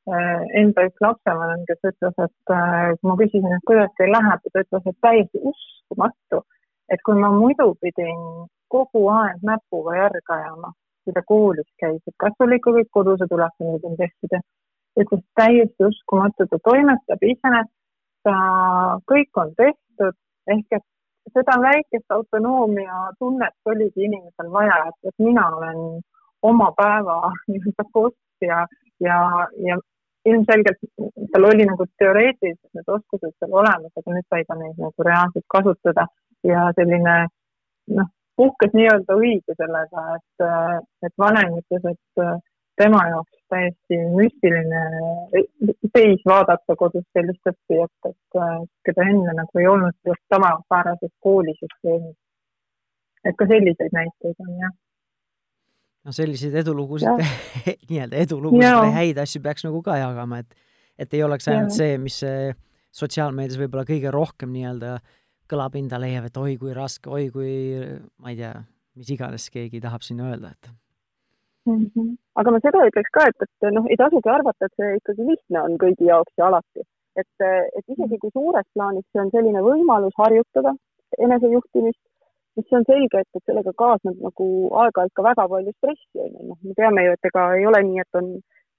enda üks lapsevanem, kes ütles, et äh, kui ma küsisin, et kuidas teil läheb, ta ütles, et täiesti uskumatu, et kui ma muidu pidin kogu aeg näpuga järge ajama, kui ta koolis käis, et kas sul ikka kõik kodused ülesanded on tehtud ja ütles täiesti uskumatu, ta toimetab ise, ta, kõik on tehtud, ehk et seda väikest autonoomia tunnet oligi inimesel vaja, et, et mina olen oma päeva nii-öelda kost ja, ja, ja ilmselgelt tal oli nagu teoreetiliselt need oskused seal olemas, aga nüüd sai ta neid nagu reaalselt kasutada ja selline noh, puhkes nii-öelda õige sellega, et, et vanem ütles, et tema jaoks täiesti müstiline seis vaadata kodus sellist õppijat, et keda enne nagu ei olnud selles tavapärases koolisüsteemis. et ka selliseid näiteid on jah no selliseid edulugusid, nii-öelda edulugusid või häid asju peaks nagu ka jagama, et et ei oleks ainult ja. see, mis sotsiaalmeedias võib-olla kõige rohkem nii-öelda kõlapinda leiab, et oi kui raske, oi kui ma ei tea, mis iganes keegi tahab sinna öelda, et mm. -hmm. aga ma seda ütleks ka, et, et noh, ei tasugi arvata, et see ikkagi lihtne on kõigi jaoks ja alati. et, et isegi kui suures plaanis see on selline võimalus harjutada enesejuhtimist, siis see on selge, et, et sellega kaasneb nagu aeg-ajalt ka väga palju stressi, on ju, noh, me teame ju, et ega ei ole nii, et on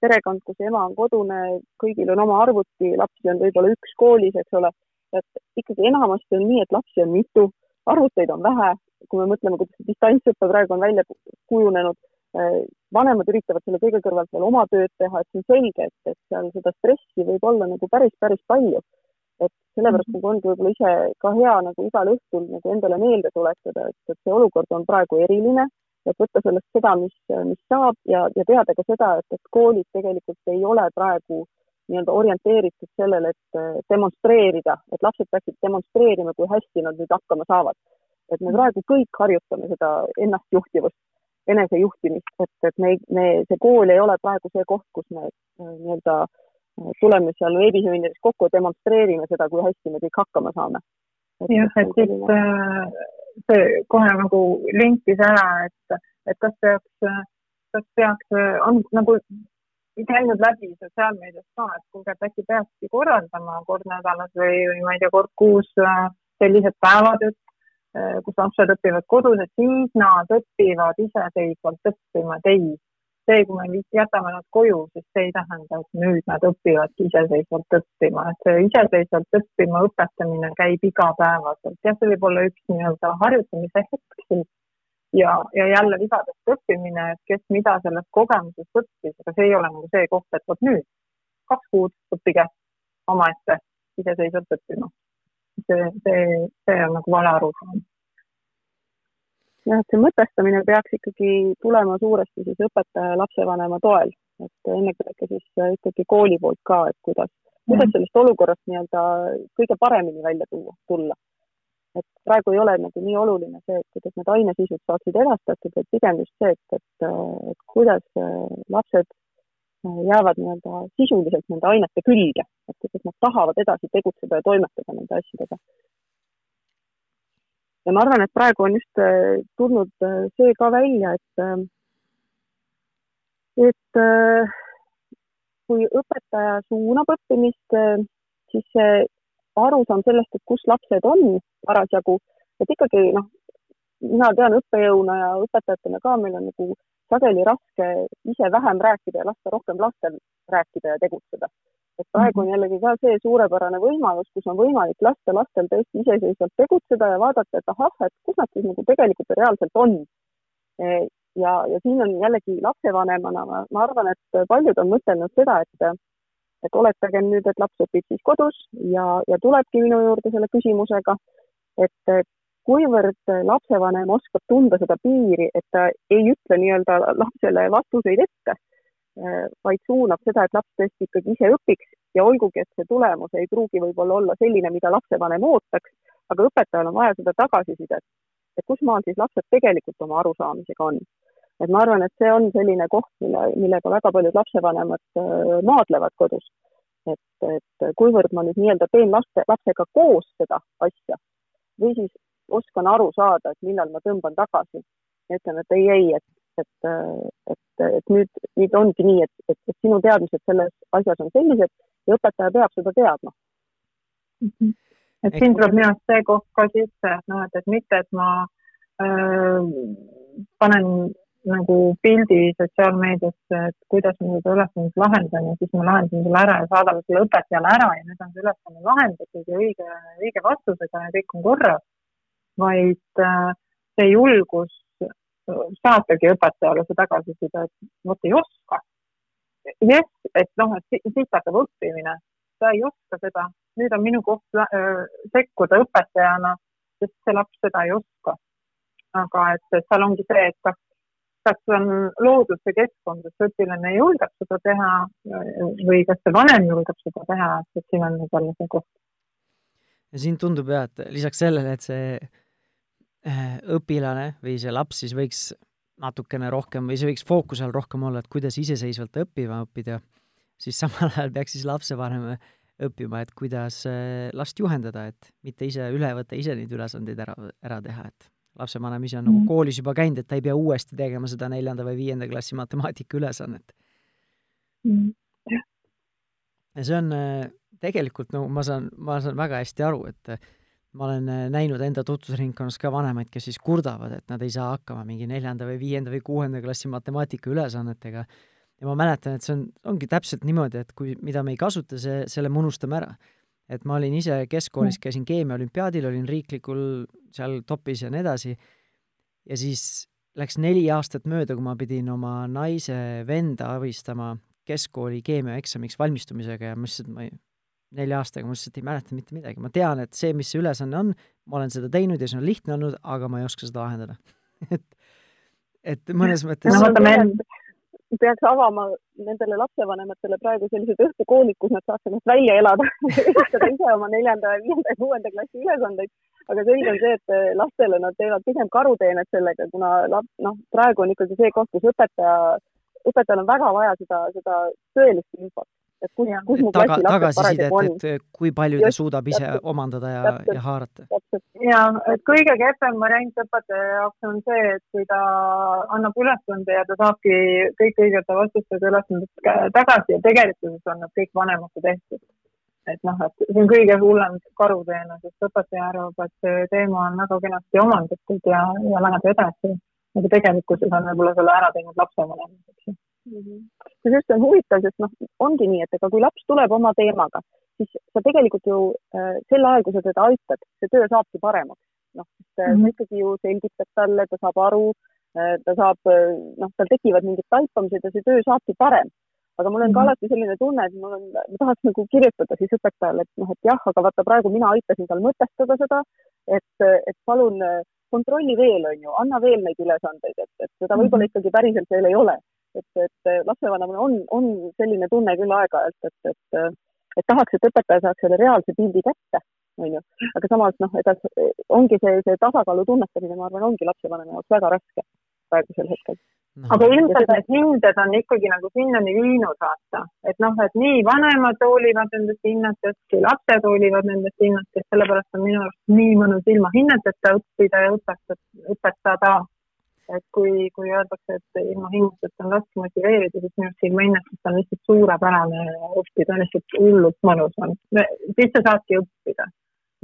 perekond, kus ema on kodune, kõigil on oma arvuti, lapsi on võib-olla üks koolis, eks ole, et ikkagi enamasti on nii, et lapsi on mitu, arvuteid on vähe, kui me mõtleme, kuidas distantsõpe praegu on välja kujunenud, eh, vanemad üritavad selle kõige kõrvalt veel oma tööd teha, et see on selge, et, et seal seda stressi võib olla nagu päris, päris palju et sellepärast nagu ongi võib-olla ise ka hea nagu igal õhtul nagu endale meelde tuletada, et, et see olukord on praegu eriline, et võtta sellest seda, mis, mis saab ja, ja teada ka seda, et, et koolid tegelikult ei ole praegu nii-öelda orienteeritud sellele, et demonstreerida, et lapsed peaksid demonstreerima, kui hästi nad nüüd hakkama saavad. et me praegu kõik harjutame seda ennastjuhtivust enesejuhtimist, et, et me, me, see kool ei ole praegu see koht, kus me nii-öelda tuleme seal veebiseminarides kokku, demonstreerime seda, kui hästi me kõik hakkama saame. jah, et siit see kohe nagu linkis ära, et, et kas peaks, kas peaks, on nagu käinud läbi sotsiaalmeedias ka, et kuulge, et äkki peakski korraldama kord nädalas või, või ma ei tea, kord kuus äh, sellised päevad, et äh, kus lapsed õpivad kodus, et siis nad õpivad iseseisvalt õppima, ei, see, kui me jätame nad koju, siis see ei tähenda, et nüüd nad õpivadki iseseisvalt õppima, et see iseseisvalt õppima õpetamine käib igapäevaselt. jah, see võib olla üks nii-öelda harjutamise hetk siis ja, ja jälle vigadest õppimine, et kes mida sellest kogemusest õppis, aga see ei ole nagu see koht, et vot nüüd kaks kuud õppige omaette iseseisvalt õppima. see, see, see on nagu vale arusaam. Jah, et see mõtestamine peaks ikkagi tulema suuresti siis õpetaja ja lapsevanema toel, et ennekõike siis ikkagi kooli poolt ka, et kuidas, kuidas sellest olukorrast nii-öelda kõige paremini välja tuua, tulla. Et praegu ei ole nagu nii oluline see, et kuidas need ainesisud saaksid edastatud, vaid pigem just see, et, et, et kuidas äh, lapsed äh, jäävad nii-öelda sisuliselt nende ainete külge, et kuidas nad tahavad edasi tegutseda ja toimetada nende asjadega. Ja ma arvan, et praegu on just äh, tulnud see ka välja, et, et kui õpetaja suunab õppimist, siis see arusaam sellest, et kus lapsed on parasjagu, et ikkagi noh, mina tean õppejõuna ja õpetajatena ka, meil on nagu sageli raske ise vähem rääkida ja lasta rohkem lastel rääkida ja tegutseda. Et praegu on jällegi ka see suurepärane võimalus, kus on võimalik lasta lastel tõesti iseseisvalt tegutseda ja vaadata, et ahah, et kus nad siis nagu tegelikult reaalselt on. ja, ja siin on jällegi lapsevanemana, ma arvan, et paljud on mõtelnud seda, et et oletagem nüüd, et laps õpib siis kodus ja, ja tulebki minu juurde selle küsimusega, et kuivõrd lapsevanem oskab tunda seda piiri, et ta ei ütle nii-öelda lapsele vastuseid ette, vaid suunab seda, et laps tõesti ikkagi ise õpiks ja olgugi, et see tulemus ei pruugi võib-olla olla selline, mida lapsevanem ootaks, aga õpetajal on vaja seda tagasisidet, et kus maal siis lapsed tegelikult oma arusaamisega on et ma arvan, et see on selline koht, mille, millega väga paljud lapsevanemad äh, maadlevad kodus. et, et kuivõrd ma nüüd nii-öelda teen laste, lapsega koos seda asja või siis oskan aru saada, et millal ma tõmban tagasi ja ütlen, et ei, ei, et, et, et, et nüüd, nüüd ongi nii, et, et, et sinu teadmised selles asjas on sellised ja õpetaja peab seda teadma mm. -hmm. et siin tuleb minu arust see koht ka sisse, et noh, et, et mitte, et ma öö, panen nagu pildi sotsiaalmeediasse, et kuidas ma seda ülesannet lahendan ja siis ma lahendan selle ära ja saadan selle õpetajale ära ja nüüd on see ülesanne lahendatud ja õige, õige vastusega ja kõik on korras. vaid äh, see julgus saatagi õpetajale see tagasiside, et vot ei oska. jess, et noh, et siit hakkab õppimine, ta ei oska seda, nüüd on minu koht sekkuda õpetajana, sest see laps seda ei oska. aga et, et seal ongi see, et kas kas on loodud see keskkond, kus õpilane julgeb seda teha või kas see vanem julgeb seda teha, et siin on võib-olla see koht. ja siin tundub jah, et lisaks sellele, et see õpilane või see laps siis võiks natukene rohkem või see võiks fookuse all rohkem olla, et kuidas iseseisvalt õppima õppida, siis samal ajal peaks siis lapsevanem õppima, et kuidas äh, last juhendada, et mitte ise üle võtta, ise neid ülesandeid ära, ära teha, et lapsevanem ise on mm nagu mhm. koolis juba käinud, et ta ei pea uuesti tegema seda neljanda või viienda klassi matemaatika ülesannet mm. ja see on äh, tegelikult nagu no, ma saan, ma saan väga hästi aru, et ma olen äh, näinud enda tutvusringkonnas ka vanemaid, kes siis kurdavad, et nad ei saa hakkama mingi neljanda või viienda või kuuenda klassi matemaatika ülesannetega. ja ma mäletan, et see on, ongi täpselt niimoodi, et kui, mida me ei kasuta, see, selle me unustame ära. Et ma olin ise keskkoolis, käisin keemiaolümpiaadil, olin riiklikul seal topis ja nii edasi, ja siis läks neli aastat mööda, kui ma pidin oma naise venda abistama keskkooli keemiaeksamiks valmistumisega ja ma lihtsalt, ma ei, nelja aastaga ma lihtsalt ei mäleta mitte midagi, ma tean, et see, mis see ülesanne on, ma olen seda teinud ja see on lihtne olnud, aga ma ei oska seda lahendada. Et, et mõnes mõttes no, peaks avama nendele lapsevanematele praegu sellised õhtukoolid, kus nad saaks ennast välja elada ehitada ise oma neljanda, viienda ja kuuenda klassi ülesandeid. aga selge on see, et lastele nad teevad pigem karuteenet sellega, kuna noh, praegu on ikkagi see koht, kus õpetaja, õpetajal on väga vaja seda, seda tõelist infot et kus, kus mu taga, tagasisidet, et kui palju ta suudab ise täpselt, omandada ja, ja haarata. ja, et kõige kehvem variant õpetaja jaoks on see, et kui ta annab ülesande ja ta saabki kõik õigete vastustega ülesanded tagasi ja tegelikkuses on need kõik vanemate tehtud. et noh, et see on kõige hullem karuteene, sest õpetaja arvab, et see teema on väga kenasti omandatud ja, ja läheb edasi. aga tegelikkuses on võib-olla selle ära teinud lapsevanemad, eks ju mm. -hmm. See on huvitav, sest noh, ongi nii, et ega kui laps tuleb oma teemaga, siis sa tegelikult ju äh, sel ajal, kui sa teda aitad, see töö saabki paremaks. noh, sest mm -hmm. sa ikkagi ju selgitad talle, ta saab aru äh,, ta saab, äh, noh, tal tekivad mingid taipamised ja see töö saabki parem. aga mul on mm -hmm. ka mhm. alati selline tunne, et mul on, ma tahaks nagu kirjutada siis õpetajale, et noh, et jah, aga vaata, praegu mina aitasin tal mõtestada seda, et, et palun äh, kontrolli veel, on ju, anna veel neid ülesandeid, et, et seda võib-olla mhm. ikkagi päriselt veel ei ole et, et lapsevanemal on, on selline tunne küll aeg-ajalt, et, et, et tahaks, et õpetaja saaks selle reaalse pildi kätte, on ju, aga samas noh, ega ongi see, see tasakaalu tunnetamine, ma arvan, ongi lapsevanema jaoks väga raske praegusel hetkel. No.. aga ilmselt need hinded on ikkagi nagu sinnani viinud, vaata, et noh, et nii vanemad hoolivad nendest hinnatest kui lapsed hoolivad nendest hinnatest, sellepärast on minu arust nii mõnus ilma hinneteta õppida ja õpetada, õpetada et kui, kui öeldakse, et ilma hingusteta on raske motiveerida, siis minu arust ilma hinnastust on lihtsalt suurepärane õppida, lihtsalt hullult mõnus on. siis sa saadki õppida,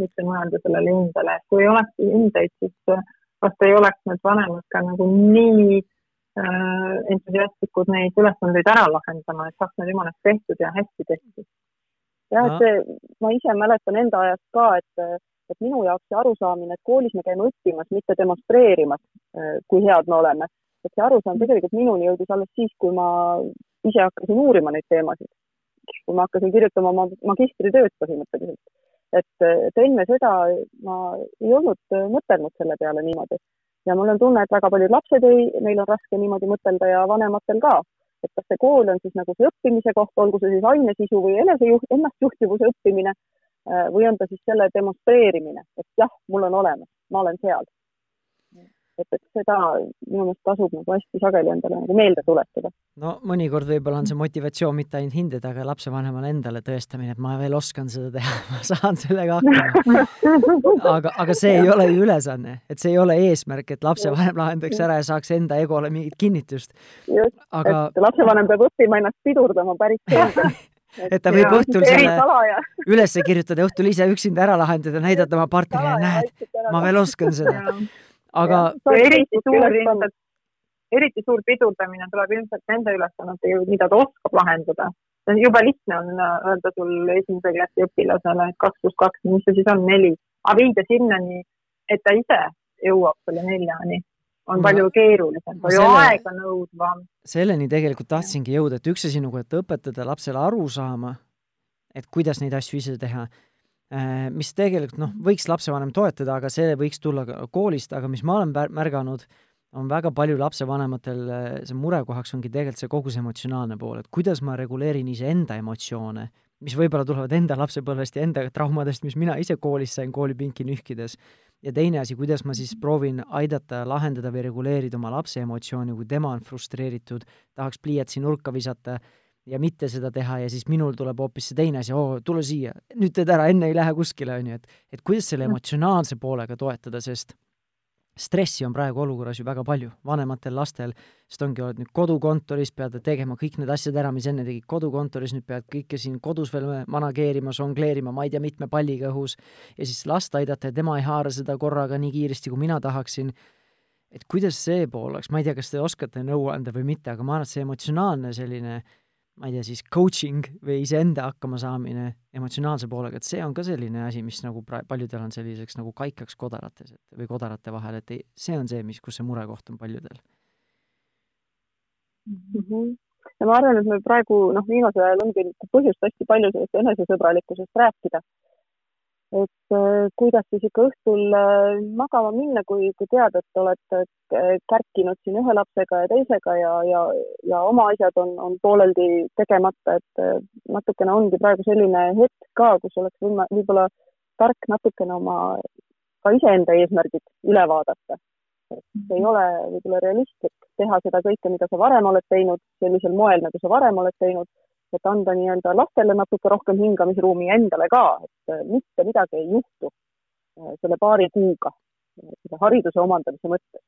mitte mõelda sellele hindele. kui ei oleks hindeid, siis vast ei oleks need vanemad ka nagu nii äh, entusiastlikud neid ülesandeid ära lahendama, et saaks need jumalast tehtud ja hästi tehtud. jah, et see, ma ise mäletan enda ajast ka, et et minu jaoks see arusaamine, et koolis me käime õppimas, mitte demonstreerimas, äh, kui head me oleme, et see arusaam tegelikult minuni jõudis alles siis, kui ma ise hakkasin uurima neid teemasid. kui ma hakkasin kirjutama oma magistritööd põhimõtteliselt. et, et enne seda ma ei olnud mõtelnud selle peale niimoodi ja mul on tunne, et väga paljud lapsed ei, neil on raske niimoodi mõtelda ja vanematel ka. et kas see kool on siis nagu see õppimise koht, olgu see siis ainesisu või enesejuht, ennastjuhtivuse õppimine Äh, või on ta siis selle demonstreerimine, et jah, mul on olemas, ma olen seal. et, et seda minu meelest tasub nagu hästi sageli endale nagu meelde tuletada. no mõnikord võib-olla on see motivatsioon mitte ainult hinded, aga lapsevanemale endale tõestamine, et ma veel oskan seda teha, ma saan sellega hakkama. aga, aga see ei ole ju ülesanne, et see ei ole eesmärk, et lapsevanem lahendaks ära ja saaks enda egole mingit kinnitust. just aga..., et lapsevanem peab õppima ennast pidurdama päris selgelt et ta võib õhtul selle üles kirjutada, õhtul ise üksinda ära lahendada, näidata oma partnerile, näed, ma veel oskan seda. aga. eriti suur ilmselt, eriti suur pidurdamine tuleb ilmselt nende ülesannete juurde, mida ta oskab lahendada. see on jube lihtne on äh, öelda sul esimese klassi õpilasele, et kaks pluss kaks, mis see siis on, neli, aga viida sinnani, et ta ise jõuab selle neljani on palju keerulisem, palju aeganõudvam. selleni tegelikult tahtsingi jõuda, et üks asi nagu, et õpetada lapsele aru saama, et kuidas neid asju ise teha, äh, mis tegelikult noh, võiks lapsevanem toetada, aga see võiks tulla ka koolist, aga mis ma olen märganud, on väga palju lapsevanematel äh, see murekohaks ongi tegelikult see kogu see emotsionaalne pool, et kuidas ma reguleerin iseenda emotsioone, mis võib-olla tulevad enda lapsepõlvest ja enda traumadest, mis mina ise koolis sain koolipinki nühkides ja teine asi, kuidas ma siis proovin aidata lahendada või reguleerida oma lapse emotsiooni, kui tema on frustreeritud, tahaks pliiatsi nurka visata ja mitte seda teha ja siis minul tuleb hoopis see teine asi, oo, tule siia, nüüd teed ära, enne ei lähe kuskile, on ju, et et kuidas selle mm. emotsionaalse poolega toetada, sest stressi on praegu olukorras ju väga palju, vanematel lastel, sest ongi, oled nüüd kodukontoris, pead tegema kõik need asjad ära, mis enne tegid kodukontoris, nüüd pead kõike siin kodus veel manageerima, žongleerima, ma ei tea, mitme palliga õhus, ja siis last aidata ja tema ei haara seda korraga nii kiiresti, kui mina tahaksin, et kuidas see pool oleks, ma ei tea, kas te oskate nõu anda või mitte, aga ma arvan, et see emotsionaalne selline äh, ma ei tea, siis coaching või iseenda hakkamasaamine emotsionaalse poolega, et see on ka selline asi, mis nagu pra-, paljudel on selliseks nagu kaikaks kodarates, et või kodarate vahel, et ei, see on see, mis, kus see murekoht on paljudel mm. -hmm. ja ma arvan, et me praegu noh, viimasel ajal ongi põhjust hästi palju sellest enesesõbralikkusest rääkida et äh, kuidas siis ikka õhtul äh, magama minna, kui, kui tead, et oled äh, kärkinud siin ühe lapsega ja teisega ja, ja, ja oma asjad on, on pooleldi tegemata, et natukene ongi praegu selline hetk ka, kus oleks võima-, võib-olla tark natukene oma ka iseenda eesmärgid üle vaadata. et ei ole võib-olla realistlik teha seda kõike, mida sa varem oled teinud, sellisel moel, nagu sa varem oled teinud, et anda nii-öelda lastele natuke rohkem hingamisruumi endale ka, et mitte midagi ei juhtu selle paari kuuga, selle hariduse omandamise mõttes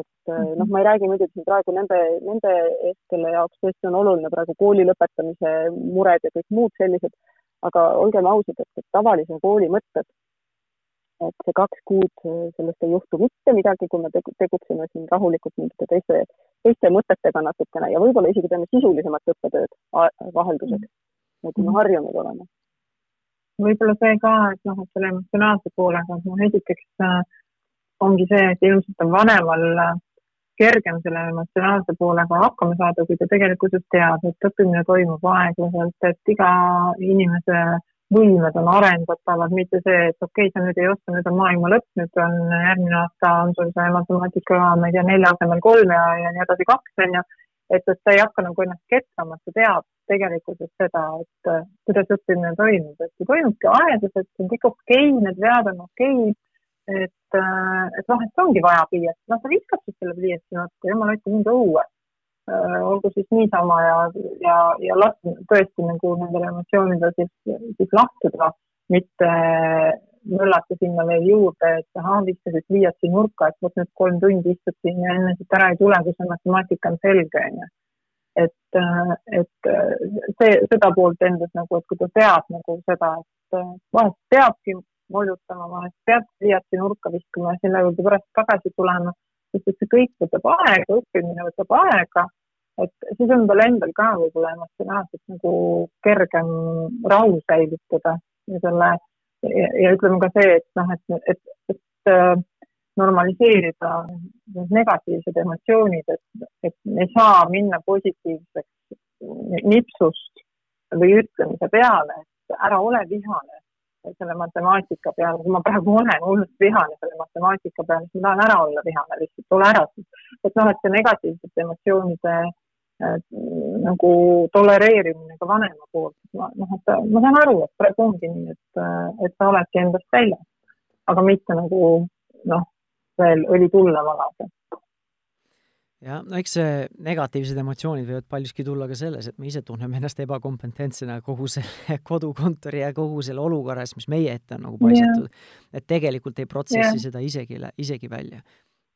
et mhm. noh, ma ei räägi muidugi siin praegu nende, nende eest, kelle jaoks tõesti on oluline praegu kooli lõpetamise mured ja kõik muud sellised, aga olgem ausad, et, tavalise kooli mõttes, et see kaks kuud, sellest ei juhtu mitte midagi, kui me tegutseme siin rahulikult mingite teiste, teiste mõtetega natukene ja võib-olla isegi teeme sisulisemat õppetööd vahelduseks, nagu me harjunud oleme. võib-olla see ka, et noh, et selle emotsionaalse poolega, et noh, esiteks äh, ongi see, et ilmselt on vanemal äh, kergem selle emotsionaalse poolega hakkama saada, kui ta tegelikkuses teab, et õppimine toimub aeglaselt, et iga inimese võimed on arendatavad, mitte see, et okei okay,, sa nüüd ei oska, nüüd on maailma lõpp, nüüd on järgmine aasta on sul see matemaatika, ma ei tea, nelja asemel kolm ja, ja nii edasi kaks, on ju. et, et ta ei hakka nagu ennast ketrama, ta teab tegelikkuses seda, et kuidas õppimine toimub, et see toimubki aeglaselt, see on kõik okei okay,, need vead on okei okay, et, äh, et vahest ongi vaja pliiatsi, noh, sa viskad siis selle pliiatsi natuke, jumala hoidku mind õue. Äh, olgu siis niisama ja, ja, ja las tõesti nagu nendele emotsioonidele siis, siis lahtuda, mitte möllata sinna veel juurde, et ahah, viskasid pliiatsi nurka, et vot nüüd kolm tundi istud siin ja enne siit ära ei tule, kui see matemaatika on selge, onju et, äh, et see, seda poolt endas nagu, et kui ta teab nagu seda, et vahest peabki moodustama, vahest peab pliiatsi nurka viskama ja selle juurde pärast tagasi tulema, sest et see kõik võtab aega, õppimine võtab aega, et siis on tal endal ka võib-olla emotsionaalselt nagu kergem rahu säilitada ja selle ja, ja ütleme ka see, et noh, et, et, et äh, normaliseerida need negatiivsed emotsioonid, et, et ei saa minna positiivseks nipsust või ütlemise peale, et ära ole vihane, selle matemaatika peale, ma praegu olen hullult vihane selle matemaatika peale, ma tahan ära olla vihane lihtsalt, ole ära et noh, et see negatiivsete emotsioonide äh, nagu tolereerimine ka vanema poolt, noh, et ma saan aru, et praegu ongi nii, et, et sa oledki endast väljas, aga mitte nagu noh, veel õli tulle valada jah, no eks see negatiivsed emotsioonid võivad paljuski tulla ka selles, et me ise tunneme ennast ebakompetentsena kogu selle kodukontori ja kogu selle olukorras, mis meie ette on nagu paisatud yeah.. et tegelikult ei protsessi yeah. seda isegi, isegi välja.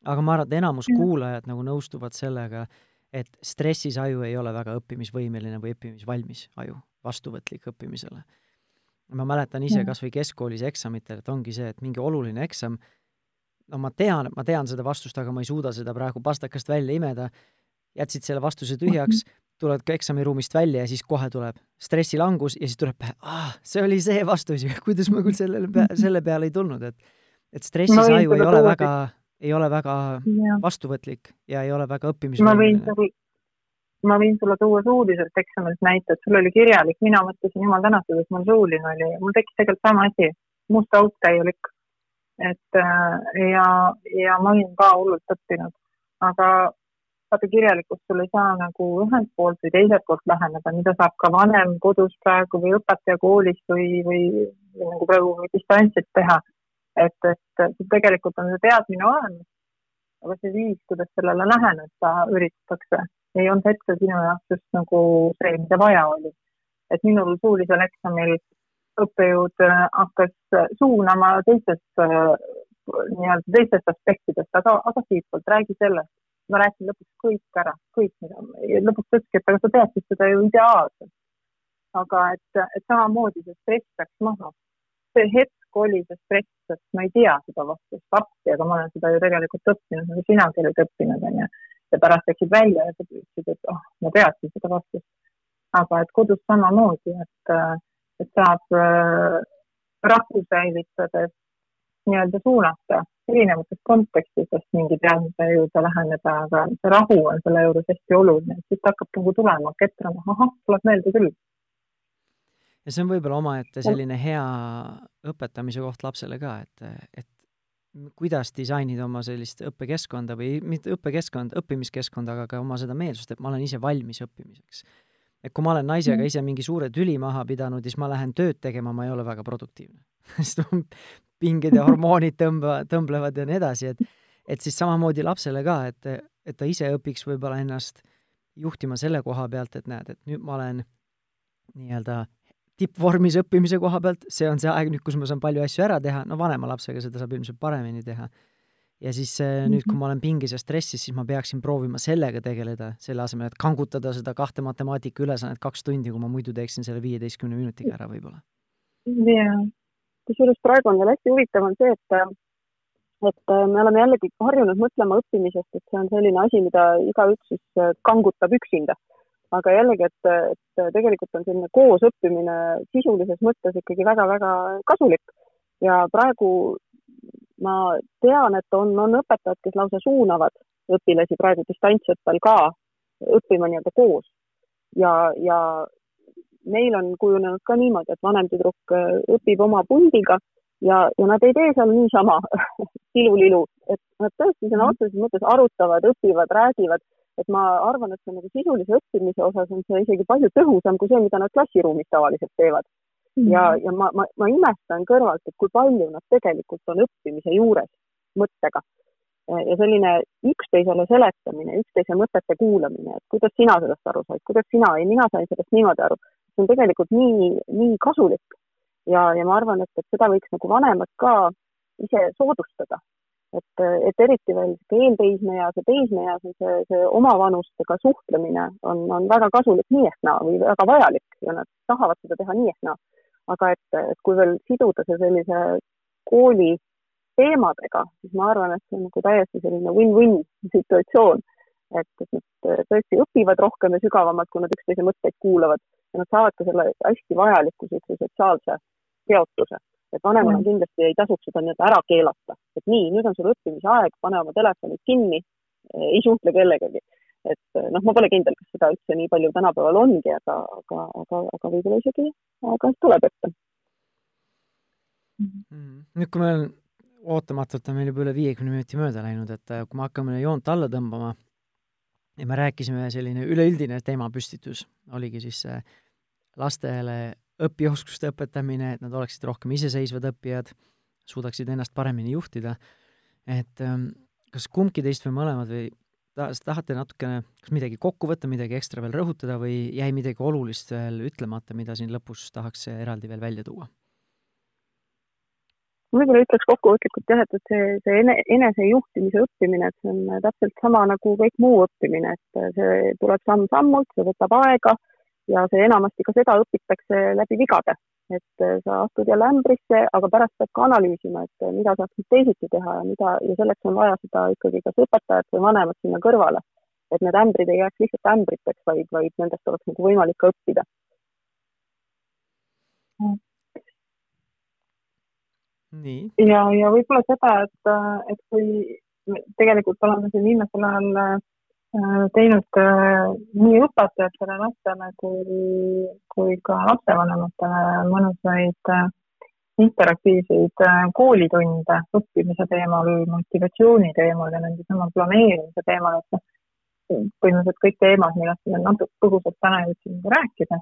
aga ma arvan, et enamus yeah. kuulajad nagu nõustuvad sellega, et stressis aju ei ole väga õppimisvõimeline või õppimisvalmis aju, vastuvõtlik õppimisele. ma mäletan ise yeah. kas või keskkoolis eksamitel, et ongi see, et mingi oluline eksam no ma tean, ma tean seda vastust, aga ma ei suuda seda praegu pastakast välja imeda, jätsid selle vastuse tühjaks, mhm. tuled ka eksamiruumist välja ja siis kohe tuleb stressilangus ja siis tuleb pähe, ah, see oli see vastus ju, kuidas ma küll sellele pea, selle peale ei tulnud, et et stressis no, aju ei ole väga, ei ole väga ja. vastuvõtlik ja ei ole väga õppimisvõimeline. ma võin sulle tuua suuliselt eksamilt näite, et sul oli kirjalik, mina mõtlesin jumal tänatud, et mul suuline oli, mul tekkis tegelikult sama asi, must auk täielik et äh, ja, ja ma olin ka hullult õppinud, aga vaata kirjalikult sul ei saa nagu ühelt poolt või teiselt poolt läheneda, mida saab ka vanem kodus praegu või õpetaja koolis või, või, või nagu praegu distantsilt teha. et, et tegelikult on see teadmine olemas, aga see viis, kuidas sellele läheneda üritatakse, ei olnud hetkel sinu jaoks just nagu see, mida vaja oli. et minul suulisel eksamil õppejõud äh, hakkas äh, suunama teistest äh, nii-öelda teistest aspektidest, aga, aga siitpoolt räägi sellest. ma rääkisin lõpuks kõik ära, kõik, mida, lõpuks ta ütleski, et aga sa teadsid seda ju ideaalselt. aga et, et samamoodi see stress läks maha. see hetk oli see stress, sest ma ei tea seda vastust appi, aga ma olen seda ju tegelikult õppinud, nagu sinagi olid õppinud, onju. ja pärast läksid välja ja ütlesid, et oh, ma teadsin seda vastust. aga et kodus samamoodi, et äh, et saab äh, rahu säilitades nii-öelda suunata erinevatest kontekstidest mingi teadmise juurde läheneda, aga see rahu on selle juures hästi oluline, et siit hakkab nagu tulema, ketrama, ahah, tuleb meelde küll. ja see on võib-olla omaette selline hea õpetamise koht lapsele ka, et, et kuidas disainida oma sellist õppekeskkonda või mitte õppekeskkond, õppimiskeskkonda, aga ka oma seda meelsust, et ma olen ise valmis õppimiseks et kui ma olen naisega ise mingi suure tüli maha pidanud siis ma lähen tööd tegema, ma ei ole väga produktiivne. Sest pinged ja hormoonid tõmba, tõmblevad ja nii edasi, et et siis samamoodi lapsele ka, et, et ta ise õpiks võib-olla ennast juhtima selle koha pealt, et näed, et nüüd ma olen nii-öelda tippvormis õppimise koha pealt, see on see aeg nüüd, kus ma saan palju asju ära teha, no vanema lapsega seda saab ilmselt paremini teha. Ja siis -hmm. nüüd, kui mhm. ma olen pingis ja stressis, siis ma peaksin proovima sellega tegeleda, selle asemel, et kangutada seda kahte matemaatika ülesannet kaks tundi, kui ma muidu teeksin selle viieteistkümne minutiga ära võib-olla. jaa, kusjuures praegu on veel hästi huvitav, on see, et et me oleme jällegi harjunud mõtlema õppimisest, et see on selline asi, mida igaüks siis kangutab üksinda aga jällegi, et, et tegelikult on selline koosõppimine sisulises mõttes ikkagi väga-väga kasulik ja praegu ma tean, et on, on õpetajad, kes lausa suunavad õpilasi praegu distantsõppel ka õppima nii-öelda koos. Ja, ja meil on kujunenud ka niimoodi, et vanem tüdruk õpib oma pundiga ja, ja nad ei tee seal niisama tilulilu, et nad tõesti sõna otseses mõttes arutavad, õpivad, räägivad. Et ma arvan, et see nagu sisulise õppimise osas on see isegi palju tõhusam kui see, mida nad klassiruumis tavaliselt teevad. Ja, ja ma, ma, ma imestan kõrvalt, et kui palju nad tegelikult on õppimise juures mõttega. ja selline üksteisele seletamine, üksteise mõtete kuulamine, et kuidas sina sellest aru said, kuidas sina, ei, mina sain sellest niimoodi aru. see on tegelikult nii, nii kasulik ja, ja ma arvan, et, et seda võiks nagu vanemad ka ise soodustada et, et eriti veel eelteismeeas ja teismeeas on see, see omavanustega suhtlemine on, on väga kasulik nii ehk naa või väga vajalik ja nad tahavad seda teha nii ehk naa. Aga et, et kui veel siduda see sellise kooli teemadega, siis ma arvan, et see on nagu täiesti selline win-win situatsioon. et, et nad tõesti õpivad rohkem ja sügavamalt, kui nad üksteise mõtteid kuulavad ja nad saavad ka selle hästi vajaliku sellise sotsiaalse seotuse et vanemana mm. kindlasti ei tasuks seda nii-öelda ära keelata, et nii, nüüd on sul õppimise aeg, pane oma telefonid kinni, ei suhtle kellegagi. Et noh, ma pole kindel, kas seda üldse nii palju tänapäeval ongi, aga, aga, aga, aga võib-olla isegi aeg-ajalt tuleb ette. Mm.. nüüd, kui meil ootamatult on meil juba üle viiekümne minuti mööda läinud, et äh, kui me hakkame joont alla tõmbama ja me rääkisime, selline üleüldine teemapüstitus oligi siis lastele õpioskuste õpetamine, et nad oleksid rohkem iseseisvad õppijad, suudaksid ennast paremini juhtida, et kas kumbki teist või mõlemad või ta-, tahate natukene kas midagi kokku võtta, midagi ekstra veel rõhutada või jäi midagi olulist veel ütlemata, mida siin lõpus tahaks eraldi veel välja tuua? võib-olla ütleks kokkuvõtlikult jah, et, et see, see ene, enesejuhtimise õppimine, et see on täpselt sama nagu kõik muu õppimine, et see tuleb samm-sammult, see võtab aega ja see enamasti ka seda õpitakse läbi vigade, et äh, sa astud jälle ämbrisse, aga pärast pead ka analüüsima, et äh, mida saaks teisiti teha ja mida ja selleks on vaja seda ikkagi kas õpetajat või vanemat sinna kõrvale. et need ämbrid ei jääks lihtsalt ämbriteks, vaid, vaid nendest oleks nagu võimalik ka õppida. nii. ja, ja võib-olla seda, et, äh, et kui tegelikult oleme siin viimasel ajal teinud äh, nii õpetajatele, lastele kui, kui ka lapsevanematele mõnusaid äh, interaktiivseid koolitunde õppimise teemal, motivatsiooni teemal ja nende sama planeerimise teemal, et noh, põhimõtteliselt kõik teemad, millest me natuke põgusalt täna jõudsime rääkida.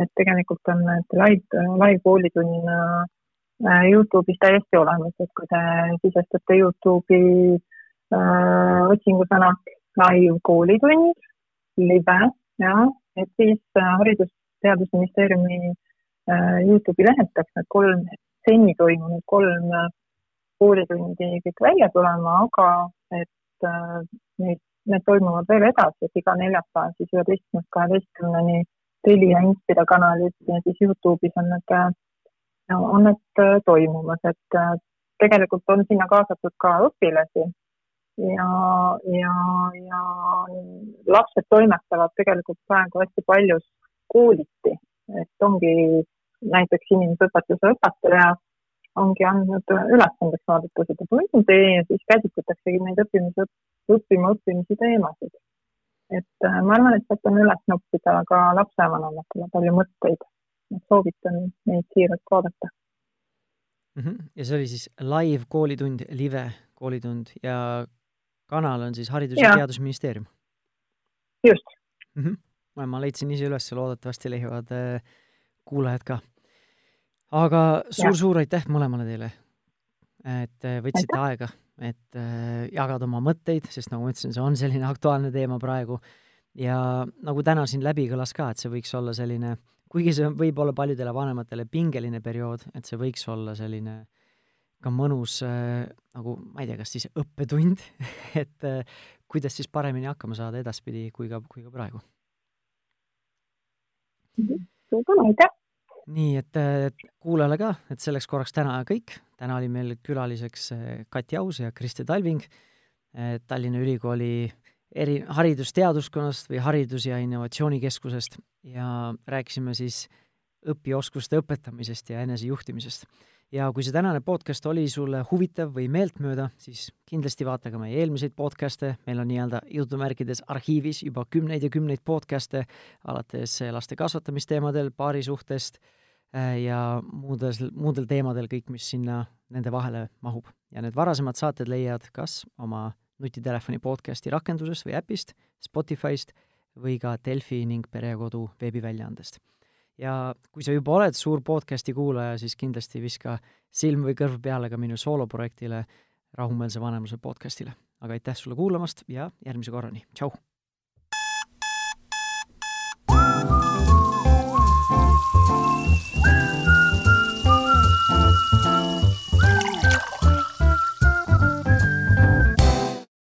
et tegelikult on need live, live koolitunnina Youtube'is täiesti olemas, et kui te sisestate Youtube'i äh, otsingusõna live koolitund, live ja et siis äh, Haridus-Teadusministeeriumi äh, Youtube'i lehelt peaks need kolm seni toimunud kolm äh, koolitundi kõik välja tulema, aga et neid, need toimuvad veel edasi, et iga neljapäev siis üheteistkümnest kaheteistkümneni Telia Inspira kanalis ja siis Youtube'is on need, on need toimumas, et tegelikult on sinna kaasatud ka õpilasi ja, ja, ja lapsed toimetavad tegelikult praegu hästi paljus kooliti, et ongi näiteks inimeseõpetuse õpetaja ongi andnud ülesandeks vaadata seda tundi ja siis käsitletaksegi neid õppimise, õppima õppimise teemasid. et äh, ma arvan, et sealt on üles noppida ka lapsevanematele palju mõtteid, soovitan neid siiralt vaadata mm. -hmm. ja see oli siis live koolitund, live koolitund ja kanal on siis Haridus- ja, ja Teadusministeerium? just mm. -hmm. ma leidsin ise üles, loodetavasti leiavad äh, kuulajad ka. aga suur-suur aitäh mõlemale teile et äh, võtsite Aitäh. aega, et äh, jagada oma mõtteid, sest nagu ma ütlesin, see on selline aktuaalne teema praegu. ja nagu täna siin läbi kõlas ka, et see võiks olla selline, kuigi see võib olla paljudele vanematele pingeline periood, et see võiks olla selline ka mõnus äh, nagu, ma ei tea, kas siis õppetund et äh, kuidas siis paremini hakkama saada edaspidi kui ka, kui ka praegu. Suur tänu, aitäh! nii, et kuulajale ka, et selleks korraks täna kõik. täna oli meil külaliseks äh, Kati Aus ja Kristi Talving äh, Tallinna Ülikooli eri, haridusteaduskonnast või Haridus- ja Innovatsioonikeskusest ja rääkisime siis õpioskuste õpetamisest ja enesejuhtimisest ja kui see tänane podcast oli sulle huvitav või meeltmööda, siis kindlasti vaata ka meie eelmiseid podcast'e, meil on nii-öelda jutumärkides arhiivis juba kümneid ja kümneid podcast'e, alates laste kasvatamisteemadel, paarisuhtest äh, ja muudes, muudel teemadel kõik, mis sinna nende vahele mahub. ja need varasemad saated leiad kas oma nutitelefoni podcasti rakendusest või äpist, Spotify'st või ka Delfi ning Perekodu veebiväljaandest ja kui sa juba oled suur podcasti kuulaja, siis kindlasti viska silm või kõrv peale ka minu sooloprojektile Rahumeelse vanemluse podcastile. aga aitäh sulle kuulamast ja järgmise korrani, tšau!